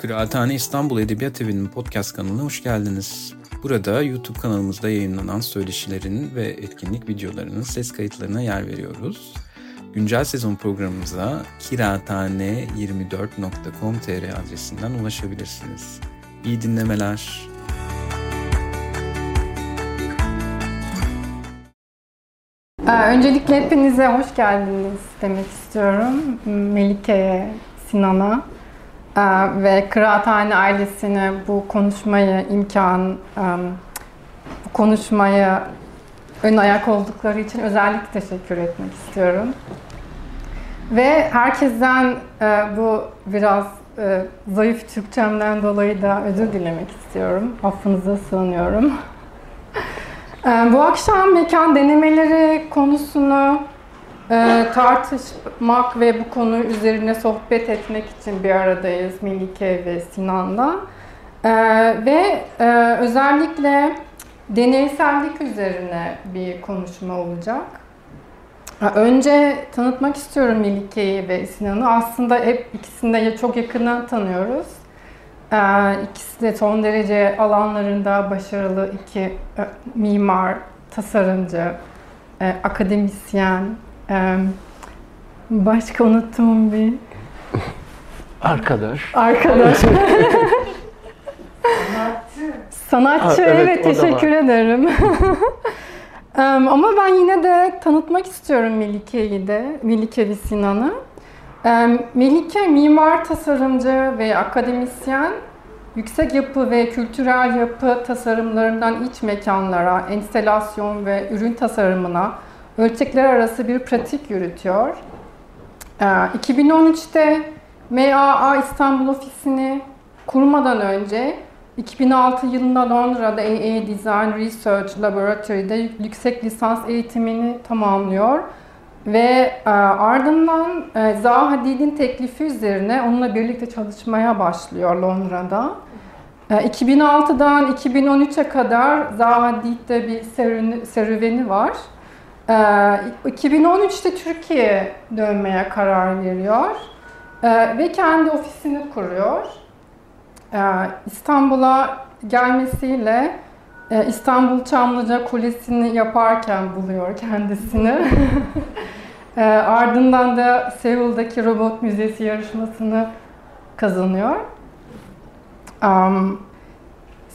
Kıraathane İstanbul Edebiyat Evi'nin podcast kanalına hoş geldiniz. Burada YouTube kanalımızda yayınlanan söyleşilerin ve etkinlik videolarının ses kayıtlarına yer veriyoruz. Güncel sezon programımıza kıraathane24.com.tr adresinden ulaşabilirsiniz. İyi dinlemeler. Ee, öncelikle hepinize hoş geldiniz demek istiyorum. Melike'ye, Sinan'a ve Kıraathane ailesine bu konuşmayı imkan, bu konuşmaya ön ayak oldukları için özellikle teşekkür etmek istiyorum. Ve herkesten e, bu biraz e, zayıf Türkçemden dolayı da özür dilemek istiyorum. Affınıza sığınıyorum. Ee, bu akşam mekan denemeleri konusunu e, tartışmak ve bu konu üzerine sohbet etmek için bir aradayız Melike ve Sinan'la. E, ve e, özellikle deneysellik üzerine bir konuşma olacak. Önce tanıtmak istiyorum Melike'yi ve Sinan'ı. Aslında hep ikisini de çok yakından tanıyoruz. İkisi de son derece alanlarında başarılı iki mimar, tasarımcı, akademisyen, Başka unuttuğum bir... Arkadaş. Arkadaş. Sanatçı. Sanatçı, evet, evet teşekkür ederim. Ama ben yine de tanıtmak istiyorum Melike'yi de, Melike ve Sinan'ı. Melike mimar, tasarımcı ve akademisyen. Yüksek yapı ve kültürel yapı tasarımlarından iç mekanlara, enstelasyon ve ürün tasarımına, ölçekler arası bir pratik yürütüyor. 2013'te ee, MAA İstanbul ofisini kurmadan önce 2006 yılında Londra'da AA Design Research Laboratory'de yüksek lisans eğitimini tamamlıyor. Ve e, ardından e, Zaha Hadid'in teklifi üzerine onunla birlikte çalışmaya başlıyor Londra'da. E, 2006'dan 2013'e kadar Zaha Hadid'de bir serüveni var. 2013'te ee, Türkiye dönmeye karar veriyor ee, ve kendi ofisini kuruyor. Ee, İstanbul'a gelmesiyle e, İstanbul Çamlıca Kulesi'ni yaparken buluyor kendisini. Ardından da Seul'daki Robot Müzesi yarışmasını kazanıyor.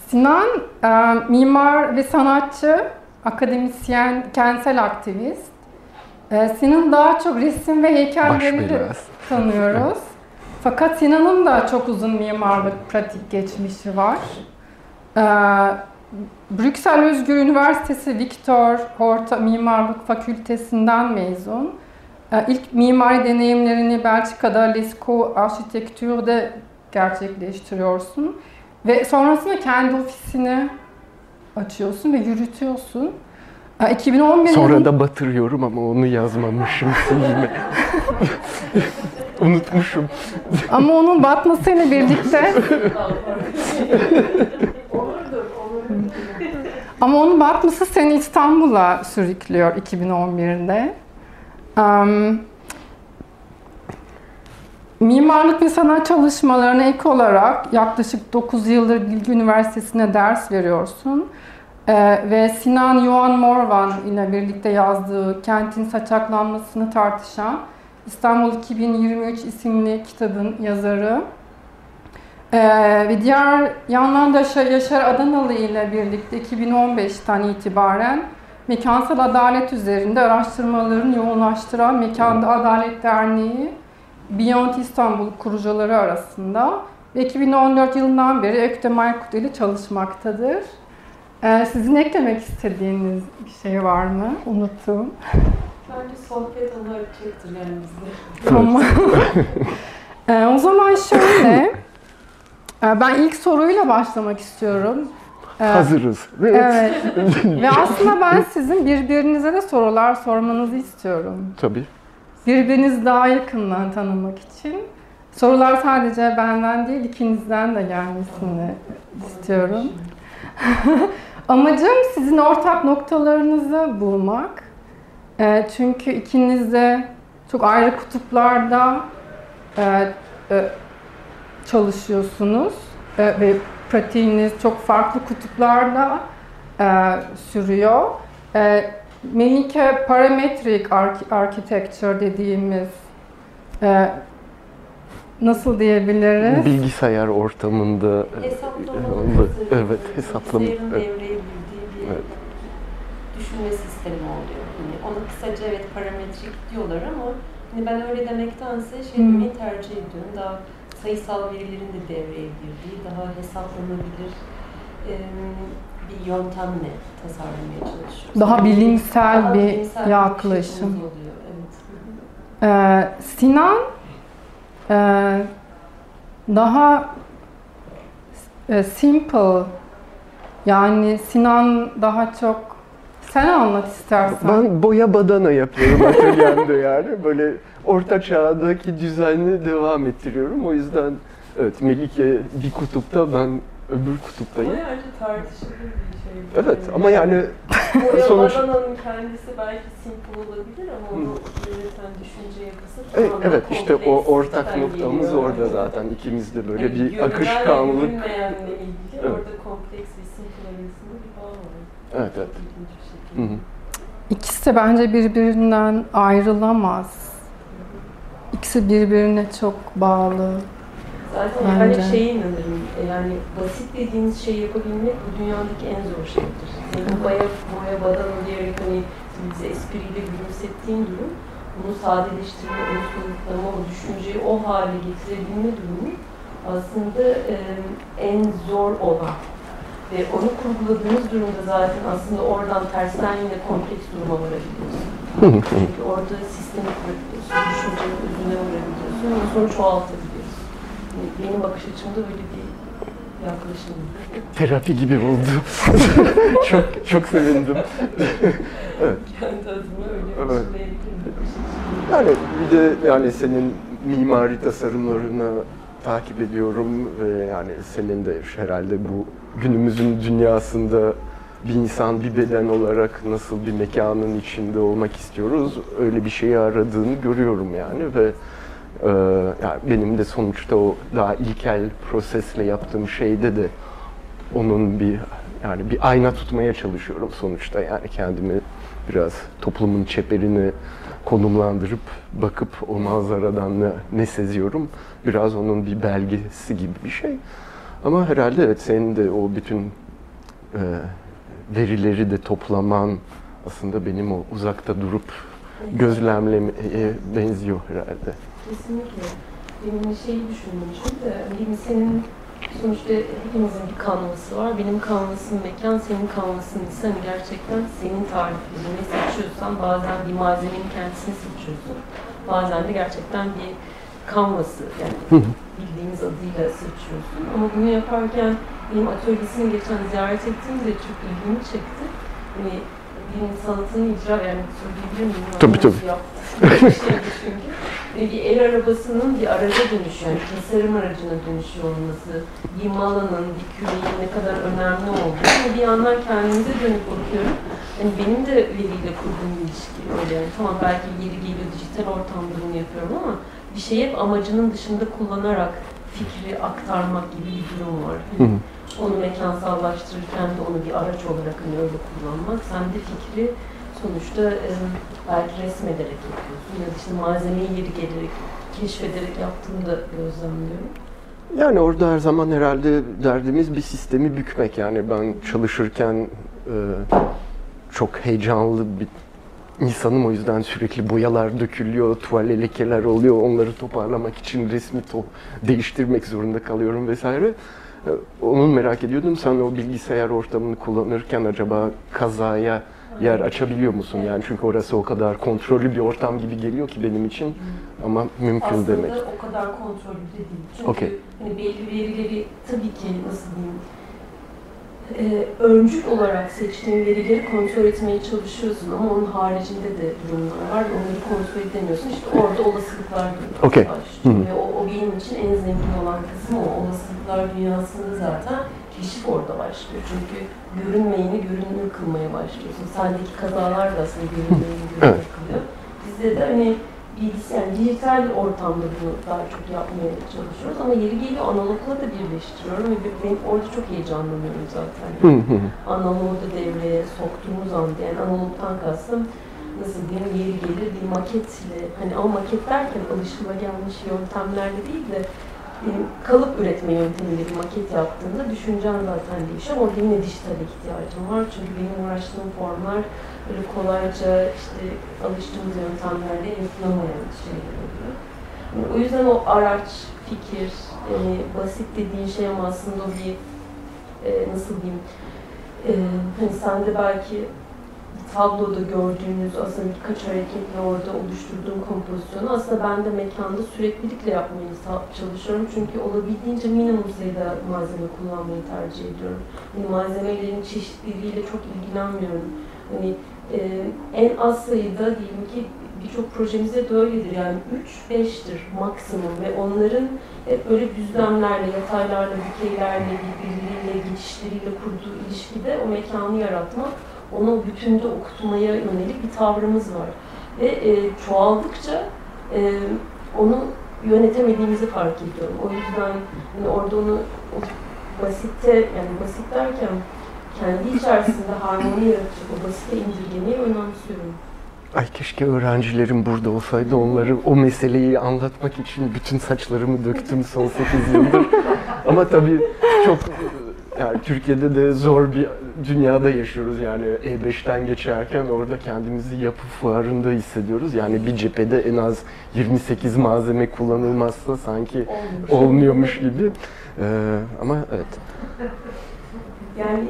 Sinan e, mimar ve sanatçı akademisyen, kentsel aktivist. Ee, Sinan daha çok resim ve heykellerini tanıyoruz. Fakat Sinan'ın da çok uzun mimarlık pratik geçmişi var. Ee, Brüksel Özgür Üniversitesi Victor Horta Mimarlık Fakültesinden mezun. Ee, ilk mimari deneyimlerini Belçika'da Lescaut Architecture'de gerçekleştiriyorsun. Ve sonrasında kendi ofisini açıyorsun ve yürütüyorsun. 2011 Sonra da batırıyorum ama onu yazmamışım filme. Unutmuşum. Ama onun batmasıyla birlikte Ama onun batması seni İstanbul'a sürüklüyor 2011'de. Um, mimarlık ve sanat çalışmalarına ek olarak yaklaşık 9 yıldır Bilgi Üniversitesi'ne ders veriyorsun. Ee, ve Sinan Yuan Morvan ile birlikte yazdığı Kentin Saçaklanmasını tartışan İstanbul 2023 isimli kitabın yazarı. Ee, ve diğer yandan da Yaşar Adanalı ile birlikte 2015'ten itibaren mekansal adalet üzerinde araştırmalarını yoğunlaştıran Mekanda Adalet Derneği Beyond İstanbul kurucuları arasında ve 2014 yılından beri Ökte Maykut ile çalışmaktadır. Ee, sizin eklemek istediğiniz bir şey var mı? Unuttum. Bence sohbet olarak çektir yanımızda. Tamam. ee, o zaman şöyle. E, ben ilk soruyla başlamak istiyorum. Ee, Hazırız. Evet. evet. Ve aslında ben sizin birbirinize de sorular sormanızı istiyorum. Tabii. Birbirinizi daha yakından tanımak için. Sorular sadece benden değil, ikinizden de gelmesini istiyorum. Amacım sizin ortak noktalarınızı bulmak. E, çünkü ikiniz de çok ayrı kutuplarda e, e, çalışıyorsunuz e, ve pratiğiniz çok farklı kutuplarda e, sürüyor. E, Melike Parametric Architecture dediğimiz e, nasıl diyebiliriz? Bilgisayar ortamında Hesaplama. evet hesaplama. Evet. Bir Evet. düşünme sistemi oluyor. Hani ona kısaca evet parametrik diyorlar ama hani ben öyle demektense şey demeyi tercih ediyorum. Daha sayısal verilerin de devreye girdiği, daha hesaplanabilir em, bir yöntemle tasarlamaya çalışıyoruz. Daha bilimsel Daha bir bilimsel bakış yaklaşım. açımız oluyor. Evet. Ee, Sinan e, daha e, simple yani Sinan daha çok sen anlat istersen. Ben boya badana yapıyorum atölyemde yani. Böyle orta çağdaki düzenli devam ettiriyorum. O yüzden evet Melike bir kutupta ben öbür kutuptayım. Bayağı tartışılır bir şey. Evet ama yani Boya Sonuç- badananın kendisi belki simple olabilir ama onu yöneten düşünce yapısı Evet, evet işte o ortak noktamız geliyor. orada zaten. İkimiz de böyle Yani bir akışkanlık. görünmeyenle ilgili Evet. orada kompleks ve simple arasında bir bağ var. Evet evet. Hı hı. İkisi de bence birbirinden ayrılamaz. İkisi birbirine çok bağlı. Zaten Bence. ben hep şeye inanırım. e, Yani basit dediğiniz şeyi yapabilmek bu dünyadaki en zor şeydir. Senin boya, boya badana diyerek hani bize espriyle gülümsettiğin durum, bunu sadeleştirme, onu soyutlama, o düşünceyi o hale getirebilme durumu aslında e, en zor olan. Ve onu kurguladığınız durumda zaten aslında oradan tersten yine kompleks duruma varabiliyorsun. Çünkü orada sistemi kurabiliyorsun, düşüncenin özüne varabiliyorsun ve sonra çoğaltabiliyorsun. Yani Benim bakış açımda böyle bir yaklaşım. Terapi gibi oldu. çok çok sevindim. Kendi adıma öyle Evet. Yani bir de yani senin mimari tasarımlarını takip ediyorum ve yani senin de herhalde bu günümüzün dünyasında bir insan bir beden olarak nasıl bir mekanın içinde olmak istiyoruz öyle bir şeyi aradığını görüyorum yani ve e, yani benim de sonuçta o daha ilkel prosesle yaptığım şeyde de onun bir yani bir ayna tutmaya çalışıyorum sonuçta. Yani kendimi biraz toplumun çeperini konumlandırıp bakıp o manzaradan ne, ne seziyorum biraz onun bir belgesi gibi bir şey. Ama herhalde evet senin de o bütün e, verileri de toplaman aslında benim o uzakta durup gözlemlemeye benziyor herhalde. Kesinlikle. Benim şeyi düşünmüşüm de hani senin sonuçta hepimizin bir kanvası var. Benim kanvasım mekan, senin kanvasın ise hani gerçekten senin tariflerini ne seçiyorsan bazen bir malzemenin kendisini seçiyorsun. Bazen de gerçekten bir kanvası yani bildiğimiz adıyla seçiyorsun. Ama bunu yaparken benim atölyesini geçen ziyaret ettiğimde çok ilgimi çekti. Hani benim sanatını icra yani söyleyebilir miyim? Tabii, tabii. Çünkü. Bir el arabasının bir araca dönüşüyor, yani tasarım aracına dönüşüyor olması, bir malanın, bir küreğin ne kadar önemli olduğu. Ama bir yandan kendimize dönüp bakıyorum. Hani benim de veriyle kurduğum ilişki öyle. Yani tamam belki yeri geliyor dijital ortamda bunu yapıyorum ama bir şeyi hep amacının dışında kullanarak fikri aktarmak gibi bir durum var. Hı hı. Onu mekansallaştırırken de onu bir araç olarak hani öyle kullanmak. Sen de fikri sonuçta e, belki resmederek yapıyorsun ya da işte malzemeyi yeri gelerek, keşfederek yaptığını da gözlemliyorum. Yani orada her zaman herhalde derdimiz bir sistemi bükmek. Yani ben çalışırken e, çok heyecanlı bir insanım o yüzden sürekli boyalar dökülüyor, tuval lekeler oluyor. Onları toparlamak için resmi to değiştirmek zorunda kalıyorum vesaire. E, Onu merak ediyordum. Sen o bilgisayar ortamını kullanırken acaba kazaya yer açabiliyor musun? Yani çünkü orası o kadar kontrollü bir ortam gibi geliyor ki benim için ama mümkün Aslında demek. o kadar kontrollü de değil. Çünkü Okey. hani belli verileri tabii ki nasıl diyeyim e, öncül olarak seçtiğin verileri kontrol etmeye çalışıyorsun ama onun haricinde de durumlar var ve onları kontrol edemiyorsun. İşte orada olasılıklar Okey. başlıyor. Ve o, o benim için en zengin olan kısmı o olasılıklar dünyasında zaten keşif orada başlıyor. Çünkü görünmeyeni görünür kılmaya başlıyorsun. Sendeki kazalar da aslında görünmeyeni görünür Evet. kılıyor. Bizde de hani bilgisayar, yani dijital ortamda bunu daha çok yapmaya çalışıyoruz ama yeri geliyor analogla da birleştiriyorum ve benim orada çok heyecanlanıyorum zaten. Analogu da devreye soktuğumuz anda yani analogtan kastım nasıl diyeyim yeri gelir bir maketle hani ama maket derken alışılagelmiş yöntemlerle değil de kalıp üretme yöntemiyle bir maket yaptığında düşüncen zaten değişiyor. Orada yine dijital ihtiyacım var. Çünkü benim uğraştığım formlar böyle kolayca işte alıştığımız yöntemlerle yapılamayan şeyler oluyor. O yüzden o araç, fikir, yani basit dediğin şey ama aslında bir e, nasıl diyeyim e, hani sen de belki tabloda gördüğünüz aslında birkaç hareketle orada oluşturduğum kompozisyonu aslında ben de mekanda süreklilikle yapmayı çalışıyorum. Çünkü olabildiğince minimum sayıda malzeme kullanmayı tercih ediyorum. Yani malzemelerin çeşitliliğiyle çok ilgilenmiyorum. Hani e, en az sayıda diyelim ki birçok projemizde de öyledir. Yani 3-5'tir maksimum ve onların hep böyle düzlemlerle, yataylarla, dikeylerle, birbirleriyle, geçişleriyle kurduğu ilişkide o mekanı yaratmak onu bütünde okutmaya yönelik bir tavrımız var. Ve e, çoğaldıkça e, onu yönetemediğimizi fark ediyorum. O yüzden yani orada onu basitte, yani basit derken kendi içerisinde harmoni yaratacak o basite indirgemeyi önemsiyorum. Ay keşke öğrencilerim burada olsaydı onları o meseleyi anlatmak için bütün saçlarımı döktüm son 8 yıldır. Ama tabii çok yani Türkiye'de de zor bir dünyada yaşıyoruz yani E5'ten geçerken orada kendimizi yapı fuarında hissediyoruz. Yani bir cephede en az 28 malzeme kullanılmazsa sanki olmuyormuş gibi. Ee, ama evet. Yani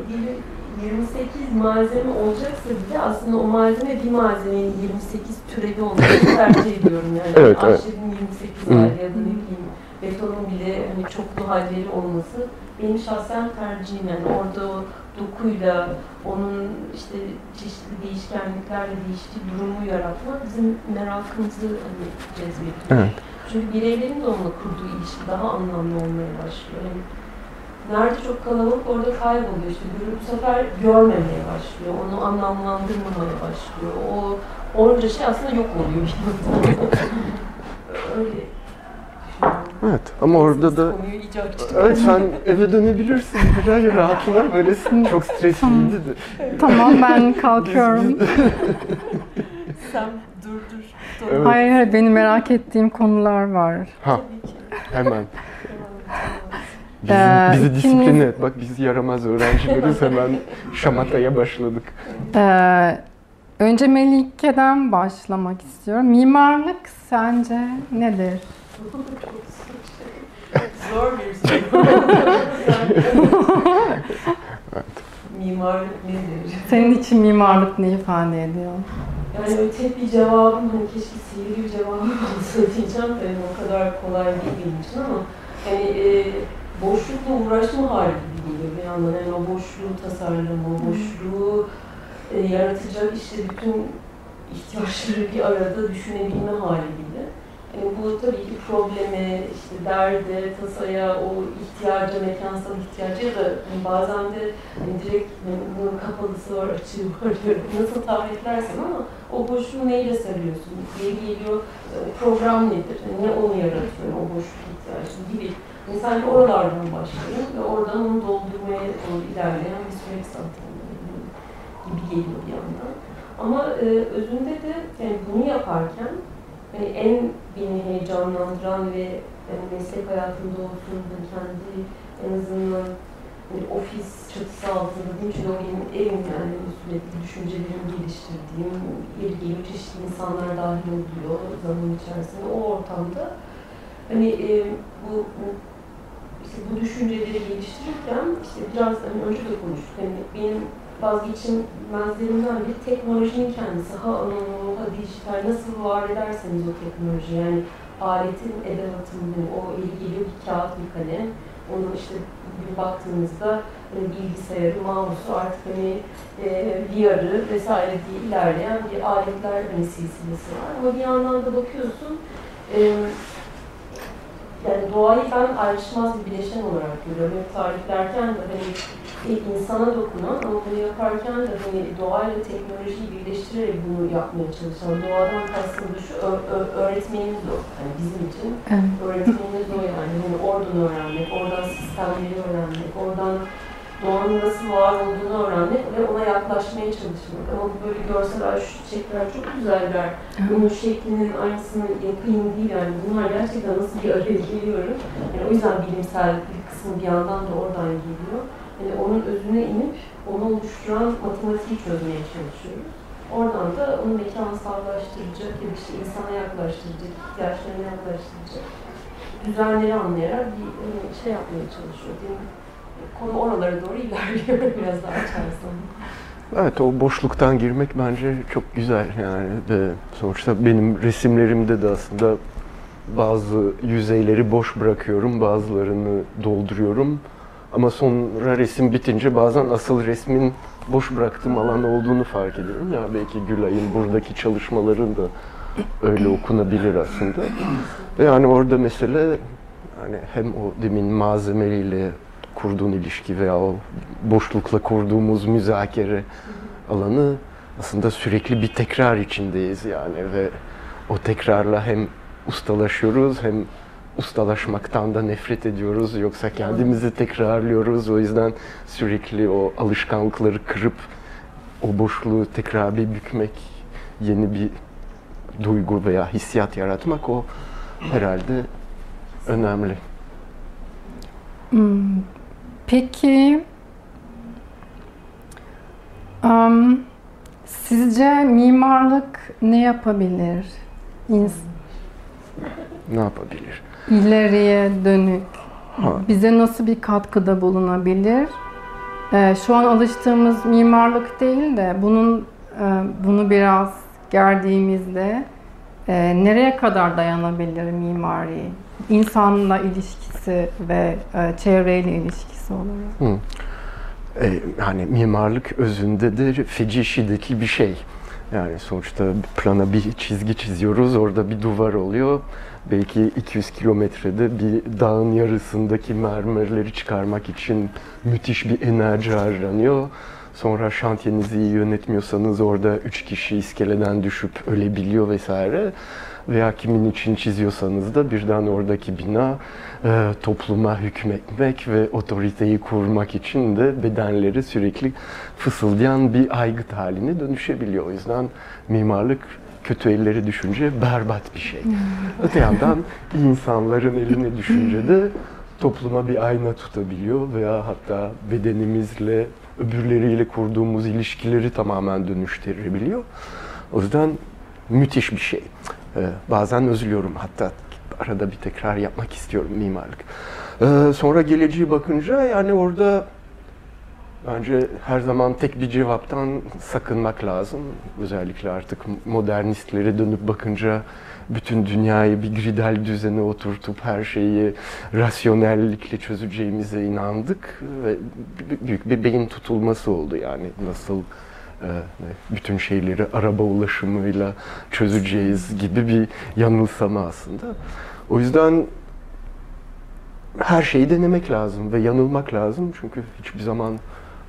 28 malzeme olacaksa bile aslında o malzeme bir malzemenin 28 türevi olmasını tercih ediyorum yani. Evet, evet. 28 hali ya da ne bileyim betonun bile hani çoklu halleri olması benim şahsen tercihim yani orada o dokuyla onun işte çeşitli değişkenliklerle değiştiği durumu yaratmak bizim merakımızı hani cezbediyor. Evet. Çünkü bireylerin de onunla kurduğu ilişki daha anlamlı olmaya başlıyor. Yani nerede çok kalabalık orada kayboluyor işte bu sefer görmemeye başlıyor, onu anlamlandırmamaya başlıyor. O onca şey aslında yok oluyor. Öyle Evet ama orada da evet sen eve dönebilirsin. Hayır rahatla böylesin. Çok stresliydi de. Tamam ben kalkıyorum. sen dur dur. dur. Evet. Hayır hayır benim merak ettiğim konular var. Ha hemen. Bizi, ee, bizi disiplin et. Bak biz yaramaz öğrencileriz hemen şamataya başladık. Ee, önce Melike'den başlamak istiyorum. Mimarlık sence nedir? Zor bir soru. evet. Mimarlık nedir? Senin için mimarlık ne ifade ediyor? Yani öyle tek bir cevabım, hani keşke sihirli bir cevabım olsa diyeceğim de yani o kadar kolay değil benim için ama hani e, boşlukla uğraşma hali gibi bir yandan. Yani o boşluğu tasarlama, o boşluğu e, yaratacak işte bütün ihtiyaçları bir arada düşünebilme hali gibi. Yani bu tabii ki probleme, işte derde, tasaya, o ihtiyaca, mekansal ihtiyaca ya da hani bazen de hani direkt bunun kapalısı var, açığı var, nasıl tariflersen ama o boşluğu neyle sarıyorsun? Diye geliyor, e, program nedir? Yani ne onu yaratıyor, o boşluk ihtiyacı gibi. Sanki oralardan başlayın ve oradan onu doldurmaya doğru ilerleyen bir süreç zaten gibi geliyor bir yandan. Ama e, özünde de yani bunu yaparken hani en beni heyecanlandıran ve yani meslek hayatımda olsun hani kendi en azından hani ofis çatısı altında değil çünkü o benim evim yani sürekli düşüncelerimi geliştirdiğim, geliyor çeşitli insanlar dahil oluyor zaman içerisinde o ortamda hani e, bu işte bu düşünceleri geliştirirken işte biraz hani önce de konuştuk hani benim vazgeçilmezlerimden bir teknolojinin kendisi. Ha analog, ha dijital nasıl var ederseniz o teknoloji yani aletin, edevatın, yani o eli bir kağıt, bir kalem. Onun işte bir baktığınızda hani bilgisayarı, mouse'u artık hani e, VR'ı vesaire diye ilerleyen bir aletler hani silsilesi var. Ama bir yandan da bakıyorsun e, yani doğayı ben ayrışmaz bir bileşen olarak görüyorum. Hep tariflerken de hani insana dokunan ama bunu yaparken de hani doğayla teknolojiyi birleştirerek bunu yapmaya çalışan doğadan kastım şu öğretmenimiz o. Yani bizim için evet. öğretmenimiz o yani. Hani oradan öğrenmek, oradan sistemleri öğrenmek, oradan doğanın nasıl var olduğunu öğrenmek ve ona yaklaşmaya çalışmak. Ama bu böyle görsel şu çiçekler çok güzeller. Bunun şeklinin aynısını yapayım değil yani. Bunlar gerçekten nasıl bir araya geliyor. Yani o yüzden bilimsel bir kısmı bir yandan da oradan geliyor. Yani onun özüne inip onu oluşturan matematiği çözmeye çalışıyoruz. Oradan da onu mekansallaştıracak ya işte insana yaklaştıracak, ihtiyaçlarına yaklaştıracak düzenleri anlayarak bir şey yapmaya çalışıyor. Değil mi? Konu oralara doğru ilerliyor biraz daha açarsan. Evet o boşluktan girmek bence çok güzel yani ve sonuçta benim resimlerimde de aslında bazı yüzeyleri boş bırakıyorum, bazılarını dolduruyorum. Ama sonra resim bitince bazen asıl resmin boş bıraktığım alan olduğunu fark ediyorum. Ya belki Gülay'ın buradaki çalışmaların da öyle okunabilir aslında. Yani orada mesele yani hem o demin malzemeliyle kurduğun ilişki veya o boşlukla kurduğumuz müzakere alanı aslında sürekli bir tekrar içindeyiz yani ve o tekrarla hem ustalaşıyoruz hem ustalaşmaktan da nefret ediyoruz yoksa kendimizi tekrarlıyoruz o yüzden sürekli o alışkanlıkları kırıp o boşluğu tekrar bir bükmek yeni bir duygu veya hissiyat yaratmak o herhalde önemli. Hmm, Peki um, sizce mimarlık ne yapabilir? İns ne yapabilir? İleriye dönük. Ha. Bize nasıl bir katkıda bulunabilir? Ee, şu an alıştığımız mimarlık değil de bunun e, bunu biraz gerdiğimizde e, nereye kadar dayanabilir mimari? İnsanla ilişkisi ve e, çevreyle ilişkisi olarak? Hı. Ee, yani mimarlık özünde de feci şiddetli bir şey. Yani sonuçta plana bir çizgi çiziyoruz, orada bir duvar oluyor. Belki 200 kilometrede bir dağın yarısındaki mermerleri çıkarmak için müthiş bir enerji harcanıyor. Sonra şantiyenizi iyi yönetmiyorsanız orada üç kişi iskeleden düşüp ölebiliyor vesaire veya kimin için çiziyorsanız da birden oradaki bina e, topluma hükmetmek ve otoriteyi kurmak için de bedenleri sürekli fısıldayan bir aygıt haline dönüşebiliyor. O yüzden mimarlık kötü elleri düşünce berbat bir şey. Hmm. Öte yandan insanların eline düşünce de topluma bir ayna tutabiliyor veya hatta bedenimizle öbürleriyle kurduğumuz ilişkileri tamamen dönüştürebiliyor. O yüzden müthiş bir şey. Ee, bazen üzülüyorum hatta arada bir tekrar yapmak istiyorum mimarlık. Ee, sonra geleceği bakınca yani orada bence her zaman tek bir cevaptan sakınmak lazım. Özellikle artık modernistlere dönüp bakınca bütün dünyayı bir gridal düzene oturtup her şeyi rasyonellikle çözeceğimize inandık ve büyük bir beyin tutulması oldu yani nasıl bütün şeyleri araba ulaşımıyla çözeceğiz gibi bir yanılsama aslında. O yüzden her şeyi denemek lazım ve yanılmak lazım çünkü hiçbir zaman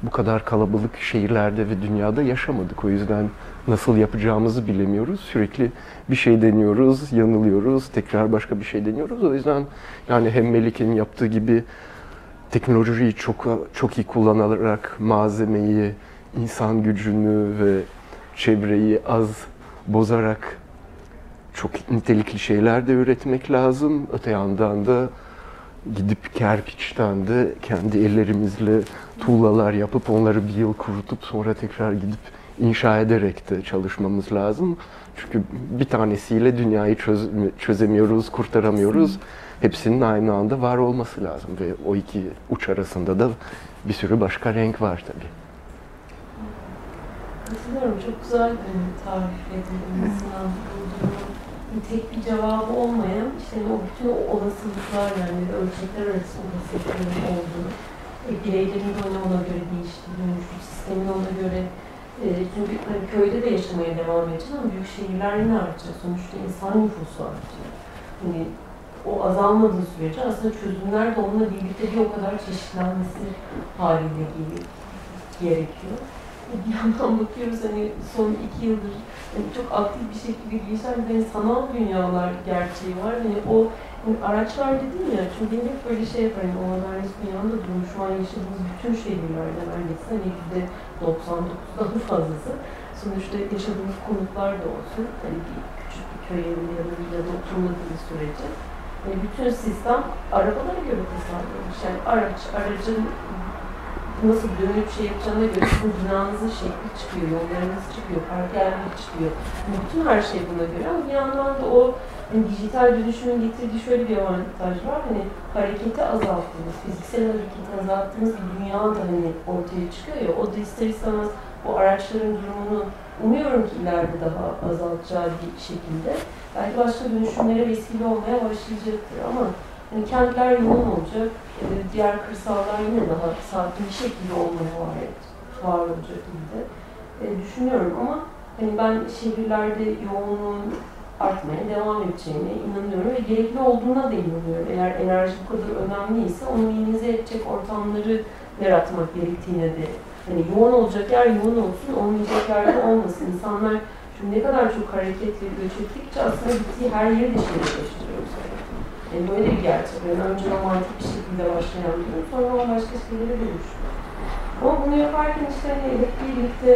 bu kadar kalabalık şehirlerde ve dünyada yaşamadık. O yüzden nasıl yapacağımızı bilemiyoruz. Sürekli bir şey deniyoruz, yanılıyoruz, tekrar başka bir şey deniyoruz. O yüzden yani hem Melike'nin yaptığı gibi teknolojiyi çok çok iyi kullanarak malzemeyi, insan gücünü ve çevreyi az bozarak çok nitelikli şeyler de üretmek lazım. Öte yandan da gidip kerpiçten de kendi ellerimizle tuğlalar yapıp onları bir yıl kurutup sonra tekrar gidip inşa ederek de çalışmamız lazım. Çünkü bir tanesiyle dünyayı çöz, çözemiyoruz, kurtaramıyoruz. Hepsinin aynı anda var olması lazım ve o iki uç arasında da bir sürü başka renk var tabii. Katılıyorum. Çok güzel bir tarif edildi. tek bir cevabı olmayan işte o bütün o olasılıklar yani ölçekler arası olasılıkların olduğu e, bireylerin de ona, göre değiştiği, dönüşü, sistemin ona göre e, çünkü hani köyde de yaşamaya devam edeceğiz ama büyük şehirler yine artacak. Sonuçta insan nüfusu artacak. Hani o azalmadığı sürece aslında çözümler de onunla birlikte bir o kadar çeşitlenmesi haliyle gerekiyor. Bir yandan bakıyoruz hani son iki yıldır yani çok aktif bir şekilde gelişen bir sanal dünyalar gerçeği var. Hani o hani araçlar dedim ya, çünkü benim hep böyle şey yapar, hani o modernist dünyada durum şu an yaşadığımız bütün şehirlerde neredeyse hani yüzde 99'dan fazlası. Sonuçta yaşadığımız konutlar da olsun, hani bir küçük bir köy evinde ya da villada oturmadığımız sürece yani bütün sistem arabalara göre tasarlanmış. Yani araç, aracın nasıl dönüp şey yapacağına göre bu binanızın şekli çıkıyor, yollarınız çıkıyor, park çıkıyor. Bütün her şey buna göre ama bir yandan da o yani dijital dönüşümün getirdiği şöyle bir avantaj var. Hani hareketi azalttığımız, fiziksel hareketi azalttığımız bir dünya da hani ortaya çıkıyor ya. O da ister istemez o araçların durumunu umuyorum ki ileride daha azaltacağı bir şekilde belki başka dönüşümlere vesile olmaya başlayacaktır ama yani kentler yoğun olacak, e, diğer kırsallar yine daha sakin bir şekilde olmaya var, var olacak gibi e, düşünüyorum ama hani ben şehirlerde yoğunluğun artmaya devam edeceğine inanıyorum ve gerekli olduğuna da inanıyorum. Eğer enerji bu kadar önemliyse onu minimize edecek ortamları yaratmak gerektiğine de hani yoğun olacak yer yoğun olsun, olmayacak yerde olmasın. İnsanlar çünkü ne kadar çok hareketli göç ettikçe aslında gittiği her yeri de şehirleştiriyoruz. Yani böyle bir gerçek. Yani önce romantik bir şekilde başlayan bir durum, sonra o başka şeylere dönüşüyor. Ama bunu yaparken işte hani hep birlikte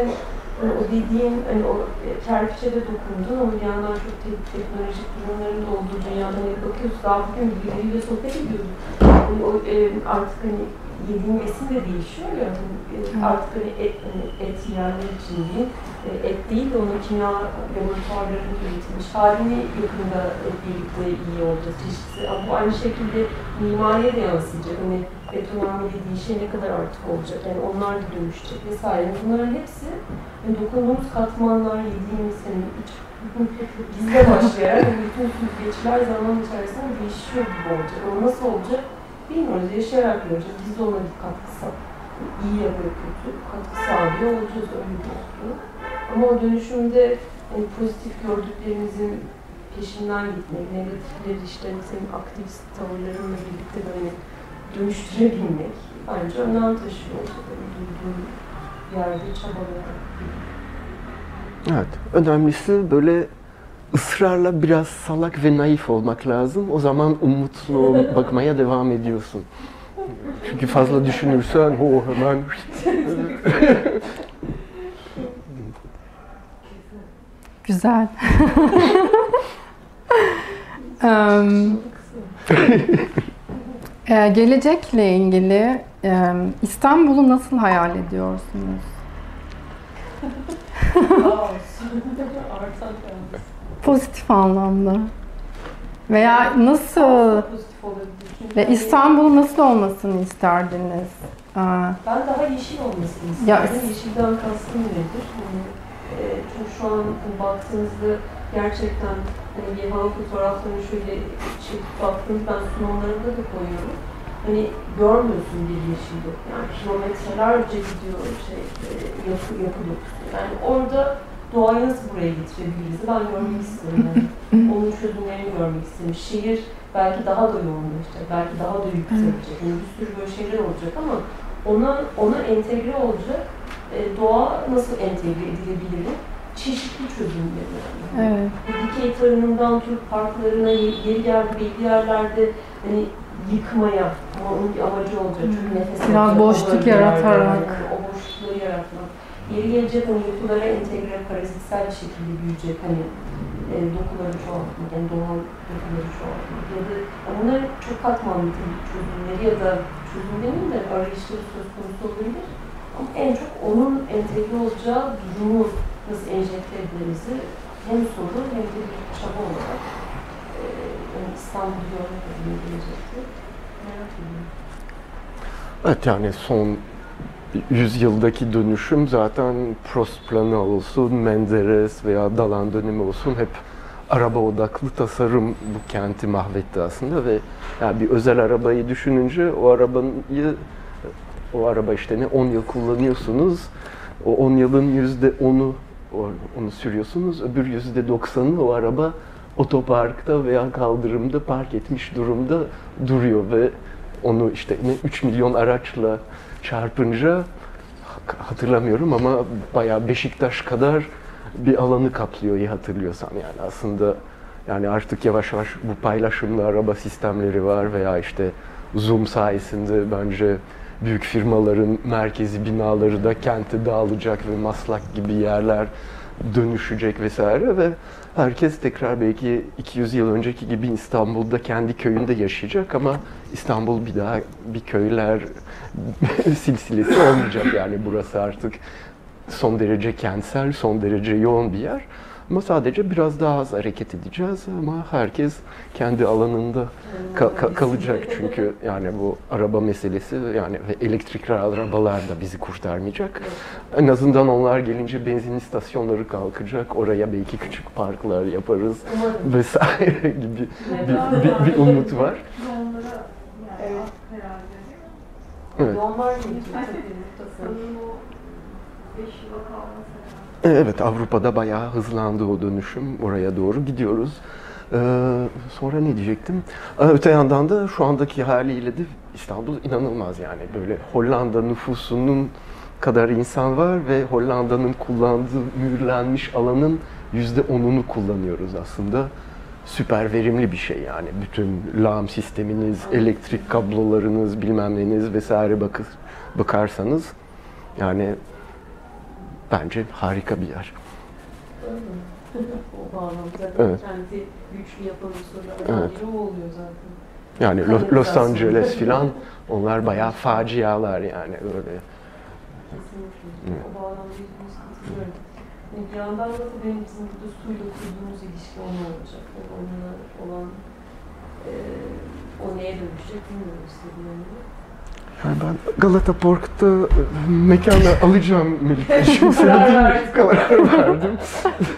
yani o dediğim, hani o e, kerpiçe dokundun ama bir yandan çok te teknolojik durumların da olduğu dünyada hani bakıyorsun daha bugün birileriyle sohbet ediyoruz. Yani o e, artık hani yediğin besin de değişiyor ya. Hani, e, artık hani et, hani et yiyenler için değil, e, et değil de onun kimya laboratuvarlarının üretilmiş halini yakında birlikte iyi olacağız çeşitli. Bu aynı şekilde mimariye de yansıyacak. Hani betonarme dediği şey ne kadar artık olacak. Yani onlar da dönüşecek vesaire. Bunların hepsi yani dokunduğumuz katmanlar, yediğimiz hani iç bizde başlayarak yani bütün süzgeçler zaman içerisinde değişiyor gibi olacak. Ama nasıl olacak bilmiyoruz. Yaşayarak göreceğiz. Biz de ona bir katkı iyi ya da kötü katkı sağlıyor olacağız öyle gözüküyor. Ama o dönüşümde yani pozitif gördüklerimizin peşinden gitmek, negatifleri işte senin aktivist tavırlarınla birlikte böyle dönüştürebilmek bence önem taşıyor olsa da duyduğum yerde çabalayarak. Evet, önemlisi böyle ısrarla biraz salak ve naif olmak lazım. O zaman umutlu bakmaya devam ediyorsun. Çünkü fazla düşünürsen o hemen Güzel. um, e, gelecekle ilgili e, İstanbul'u nasıl hayal ediyorsunuz? Pozitif anlamda. Veya nasıl ve İstanbul'un nasıl olmasını isterdiniz? Aa. Ben daha yeşil olmasını isterdim. Ya, Yeşilden kastım nedir? Yani, e, çünkü şu an baktığınızda gerçekten hani bir hava fotoğraflarını şöyle çekip baktığınız ben sunumlarımda da koyuyorum. Hani görmüyorsun bir yeşillik. Yani kilometrelerce gidiyor şey, e, yapı, yapı dokusu. Yani orada doğayı nasıl buraya getirebiliriz? Ben görmek isterim. Yani. Onun çözümlerini görmek isterim. Şehir belki daha da yoğunlaşacak, belki daha da yükselecek. Yani bir sürü böyle şeyler olacak ama ona ona entegre olacak e, doğa nasıl entegre edilebilir? Çeşitli çözümleri. Yani. Evet. Dikey tarımından Türk parklarına yeri geldi belli yerlerde hani yıkmaya ama onun bir amacı olacak. Çünkü nefes Biraz boşluk yaratarak. Yani, o boşlukları yaratmak. Yeri gelecek hani yapılara entegre, parazitsel bir şekilde büyüyecek hani e, dokuları çoğaltmak, yani doğal dokuları çoğaltmak ya da bunlar çok katmanlı çözümleri ya da çözüm demeyeyim de arayışları söz konusu olabilir. Ama en çok onun entegre olacağı durumu nasıl enjekte edilirizi hem soru hem de bir çaba olarak e, İstanbul'u görmek adına gelecektir. Merak ediyorum. Evet yani son yüzyıldaki dönüşüm zaten Prost planı olsun, Menderes veya Dalan dönemi olsun hep araba odaklı tasarım bu kenti mahvetti aslında ve yani bir özel arabayı düşününce o arabayı o araba işte ne 10 yıl kullanıyorsunuz. O 10 yılın yüzde 10'u onu sürüyorsunuz. Öbür yüzde 90'ı o araba otoparkta veya kaldırımda park etmiş durumda duruyor ve onu işte 3 milyon araçla çarpınca hatırlamıyorum ama bayağı Beşiktaş kadar bir alanı kaplıyor iyi hatırlıyorsam. Yani aslında yani artık yavaş yavaş bu paylaşımlı araba sistemleri var veya işte Zoom sayesinde bence büyük firmaların merkezi binaları da kente dağılacak ve Maslak gibi yerler dönüşecek vesaire ve herkes tekrar belki 200 yıl önceki gibi İstanbul'da kendi köyünde yaşayacak ama İstanbul bir daha bir köyler silsilesi olmayacak yani burası artık son derece kentsel, son derece yoğun bir yer. Ama sadece biraz daha az hareket edeceğiz ama herkes kendi alanında ka- ka- kalacak çünkü yani bu araba meselesi yani elektrikli arabalar da bizi kurtarmayacak. En azından onlar gelince benzin istasyonları kalkacak. Oraya belki küçük parklar yaparız Umarım. vesaire gibi bir, bir, bir umut var. Evet. Evet. Doğum var mı? Sanırım o 5 yıla kalması. Evet Avrupa'da bayağı hızlandı o dönüşüm. Oraya doğru gidiyoruz. Ee, sonra ne diyecektim? Ee, öte yandan da şu andaki haliyle de İstanbul inanılmaz yani. Böyle Hollanda nüfusunun kadar insan var ve Hollanda'nın kullandığı mühürlenmiş alanın yüzde onunu kullanıyoruz aslında. Süper verimli bir şey yani. Bütün lağım sisteminiz, elektrik kablolarınız, bilmem neniz vesaire bakır, bakarsanız yani bence harika bir yer. o bağlamda zaten Evet. kendi güçlü yapan unsurlardan Evet. biri oluyor zaten. Yani Lo- Los Angeles filan onlar bayağı facialar yani öyle. Kesinlikle. Evet. O bağlamda yüzümüz katılıyorum. Yani bir yandan da tabii bizim burada suyla kurduğumuz ilişki onunla olacak. Yani onunla olan e, o neye dönüşecek bilmiyoruz tabii yani. Ben Galata Park'ta e, mekanı alacağım Melike. Şimdi Karar söylediğim karar verdim.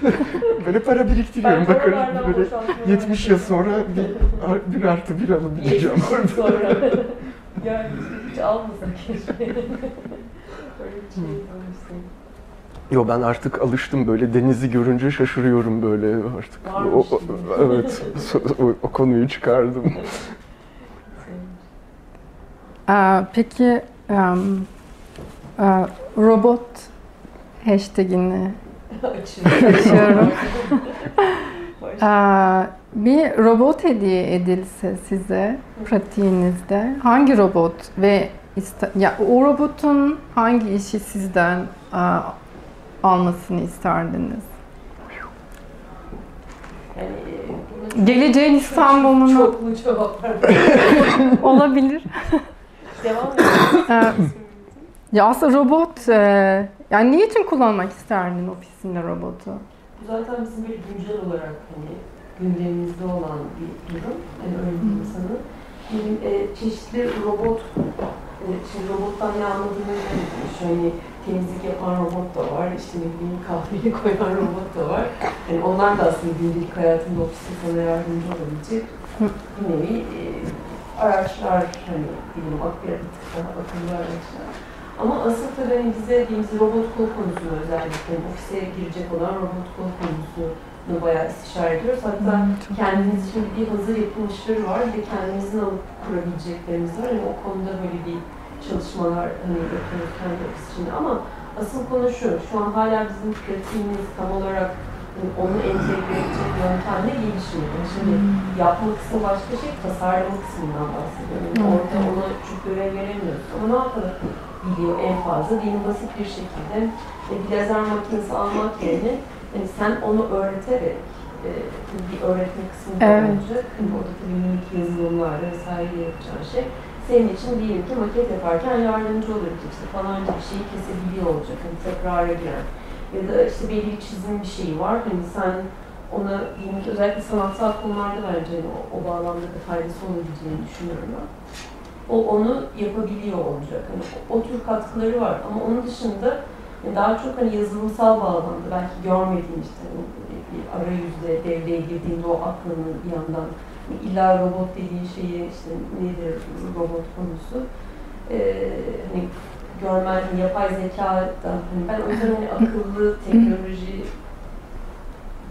böyle para biriktiriyorum. Ben Bakın böyle boşaltmaya 70 yıl sonra bir, bir artı bir alabileceğim orada. sonra. yani hiç almasak keşke. Bir şey yapmışsın. Yo ben artık alıştım böyle denizi görünce şaşırıyorum böyle artık. Varmış O, o- evet o, o konuyu çıkardım. Ee, peki em, e, robot hashtagini Açıyorum. Ee, bir robot hediye edilse size pratiğinizde hangi robot ve ya o robotun hangi işi sizden e, almasını isterdiniz? Yani, e, Geleceğin cevaplar. olabilir. Devam edelim. Ya aslında robot e, yani niçin kullanmak isterdin ofisinde robotu? Bu zaten bizim böyle güncel olarak hani gündemimizde olan bir durum. Yani öyle diyeyim sana. Benim e, çeşitli robot, e, şimdi robottan ne. Şu hani temizlik yapan robot da var, işte ne bileyim kahveyi koyan robot da var. Yani onlar da aslında gündelik hayatında ofiste sana yardımcı olabilecek bir nevi e, araçlar hani diyelim ak bir tık daha akıllı araçlar. Ama asıl tabii hani bize dediğimiz robot kol konusunu özellikle hani ofise girecek olan robot kol konusunu bayağı istişare ediyoruz. Hatta Çok kendimiz için bir hazır yapılmışları var ve kendimizin alıp kurabileceklerimiz var. Yani o konuda böyle bir çalışmalar hani yapıyoruz kendi ofis içinde ama asıl konu şu, şu an hala bizim pratiğimiz tam olarak onu entegre edecek yöntemle. Yani Şimdi yapma kısmı başka şey, tasarlama kısmından bahsediyorum. Evet, orada ona çok görev veremiyoruz. Ama ne yapabiliyor en fazla? Diyelim basit bir şekilde e, bir lazer makinesi almak yerine yani sen onu öğreterek e, bir öğretme kısmı da Evet. olacak. Hani orada tabii minik yazılımlarla vesaire yapacağın şey senin için diyelim ki maket yaparken yardımcı olacak. İşte falanca bir şeyi kesebiliyor olacak. Hani tekrara giren. Ya da işte belli çizim bir şey var. Hani sen ona ki özellikle sanatsal konularda bence hani o, o bağlamda da faydası olabileceğini düşünüyorum ben. O onu yapabiliyor olacak. Hani o, o tür katkıları var. Ama onun dışında daha çok hani yazılımsal bağlamda belki görmediğin işte hani bir- arayüzde devreye girdiğinde o aklının bir yandan hani illa robot dediğin şeyi işte nedir robot konusu ee, hani görmen, yapay zeka da hani ben o yüzden hani akıllı teknoloji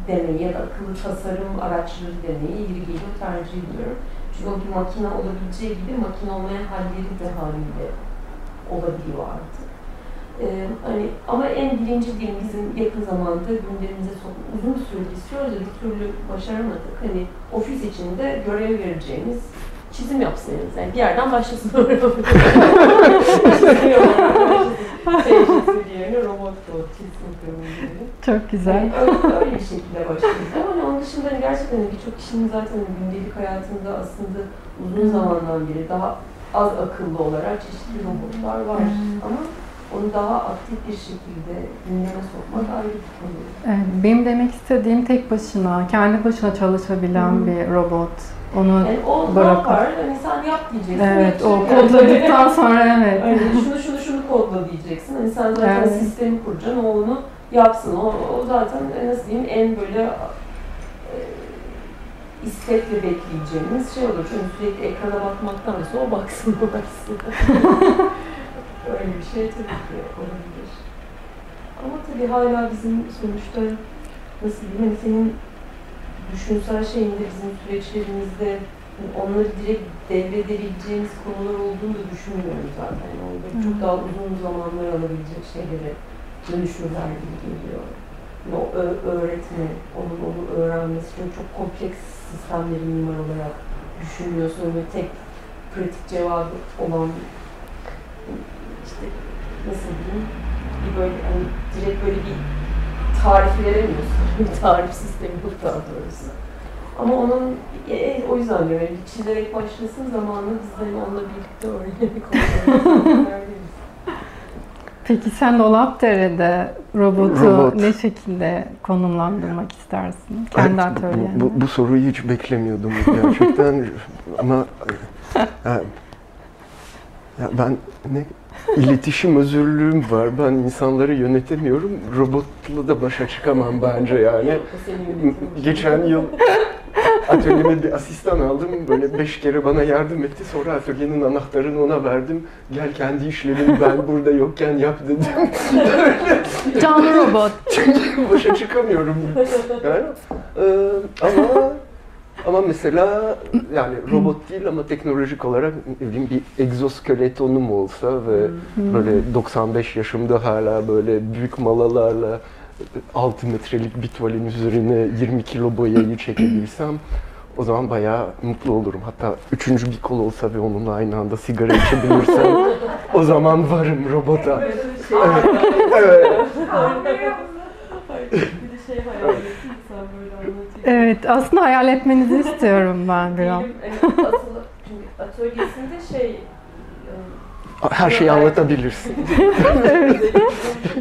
demeyi ya da akıllı tasarım araçları demeyi yeri geliyor tercih ediyorum. Çünkü o bir makine olabileceği gibi makine olmayan halleri de haliyle olabiliyor artık. Ee, hani ama en birinci değil bizim yakın zamanda gündemimize sokmak uzun bir süre istiyoruz da bir türlü başaramadık. Hani ofis içinde görev vereceğimiz çizim yapsınız. Yani bir yerden başlasın Tecrübesi yerine robot bu çizim kırmızı Çok güzel. yani öyle, öyle bir şekilde başladık. Ama hani onun dışında hani gerçekten birçok kişinin zaten gündelik hayatında aslında uzun zamandan beri daha az akıllı olarak çeşitli robotlar var. Ama onu daha aktif bir şekilde gündeme sokmak ayrı bir konu. Evet, Benim demek istediğim tek başına, kendi başına çalışabilen Hı. bir robot. Onu Yani o ne Bırakın. yapar? Hani sen yap diyeceksin. evet, o yani. kodladıktan sonra evet. Hani şunu şunu şunu kodla diyeceksin. Hani sen zaten Evet. sistemi kuracaksın, o onu yapsın. O, o zaten nasıl diyeyim en böyle e, istekle bekleyeceğimiz şey olur. Çünkü sürekli ekrana bakmaktansa o baksın o baksın. Öyle bir şey tabii ki olabilir. Ama tabii hala bizim sonuçta nasıl diyeyim hani senin düşünsel şeyinde bizim süreçlerimizde onları direkt devredebileceğimiz konular olduğunu da düşünmüyorum zaten. Yani orada çok daha uzun zamanlar alabilecek şeylere dönüşürler gibi geliyor. Yani o öğretme, onun onu öğrenmesi çünkü çok kompleks sistemleri mimar olarak düşünmüyorsun ve tek pratik cevabı olan işte nasıl diyeyim bir böyle hani direkt böyle bir tarif veremiyorsun. bir tarif sistemi yok daha doğrusu. Ama onun e, o yüzden diyorum yani çizerek başlasın zamanla biz de onunla birlikte öğrenerek olmalıyız. Peki sen Dolapdere'de robotu Robot. ne şekilde konumlandırmak istersin? Kendi Evet, atölyende. bu, bu, bu soruyu hiç beklemiyordum gerçekten ama ya, ya ben ne iletişim özürlüğüm var. Ben insanları yönetemiyorum. Robotla da başa çıkamam bence yani. Geçen yıl atölyeme bir asistan aldım. Böyle beş kere bana yardım etti. Sonra atölyenin anahtarını ona verdim. Gel kendi işlerini ben burada yokken yap dedim. Canlı robot. Çünkü başa çıkamıyorum. Yani, e, ama ama mesela yani robot değil ama teknolojik olarak ne bileyim bir egzoskeletonum olsa ve böyle 95 yaşımda hala böyle büyük malalarla 6 metrelik bir tuvalin üzerine 20 kilo boyayı çekebilsem o zaman bayağı mutlu olurum. Hatta üçüncü bir kol olsa ve onunla aynı anda sigara içebilirsem o zaman varım robota. Böyle bir şey Evet. Hayır, bir de şey hayal ettim sen böyle anlatıyorsun. Evet, aslında hayal etmenizi istiyorum ben biraz. Benim, hani, asıl çünkü atölyesinde şey e, Her şeyi anlatabilirsin.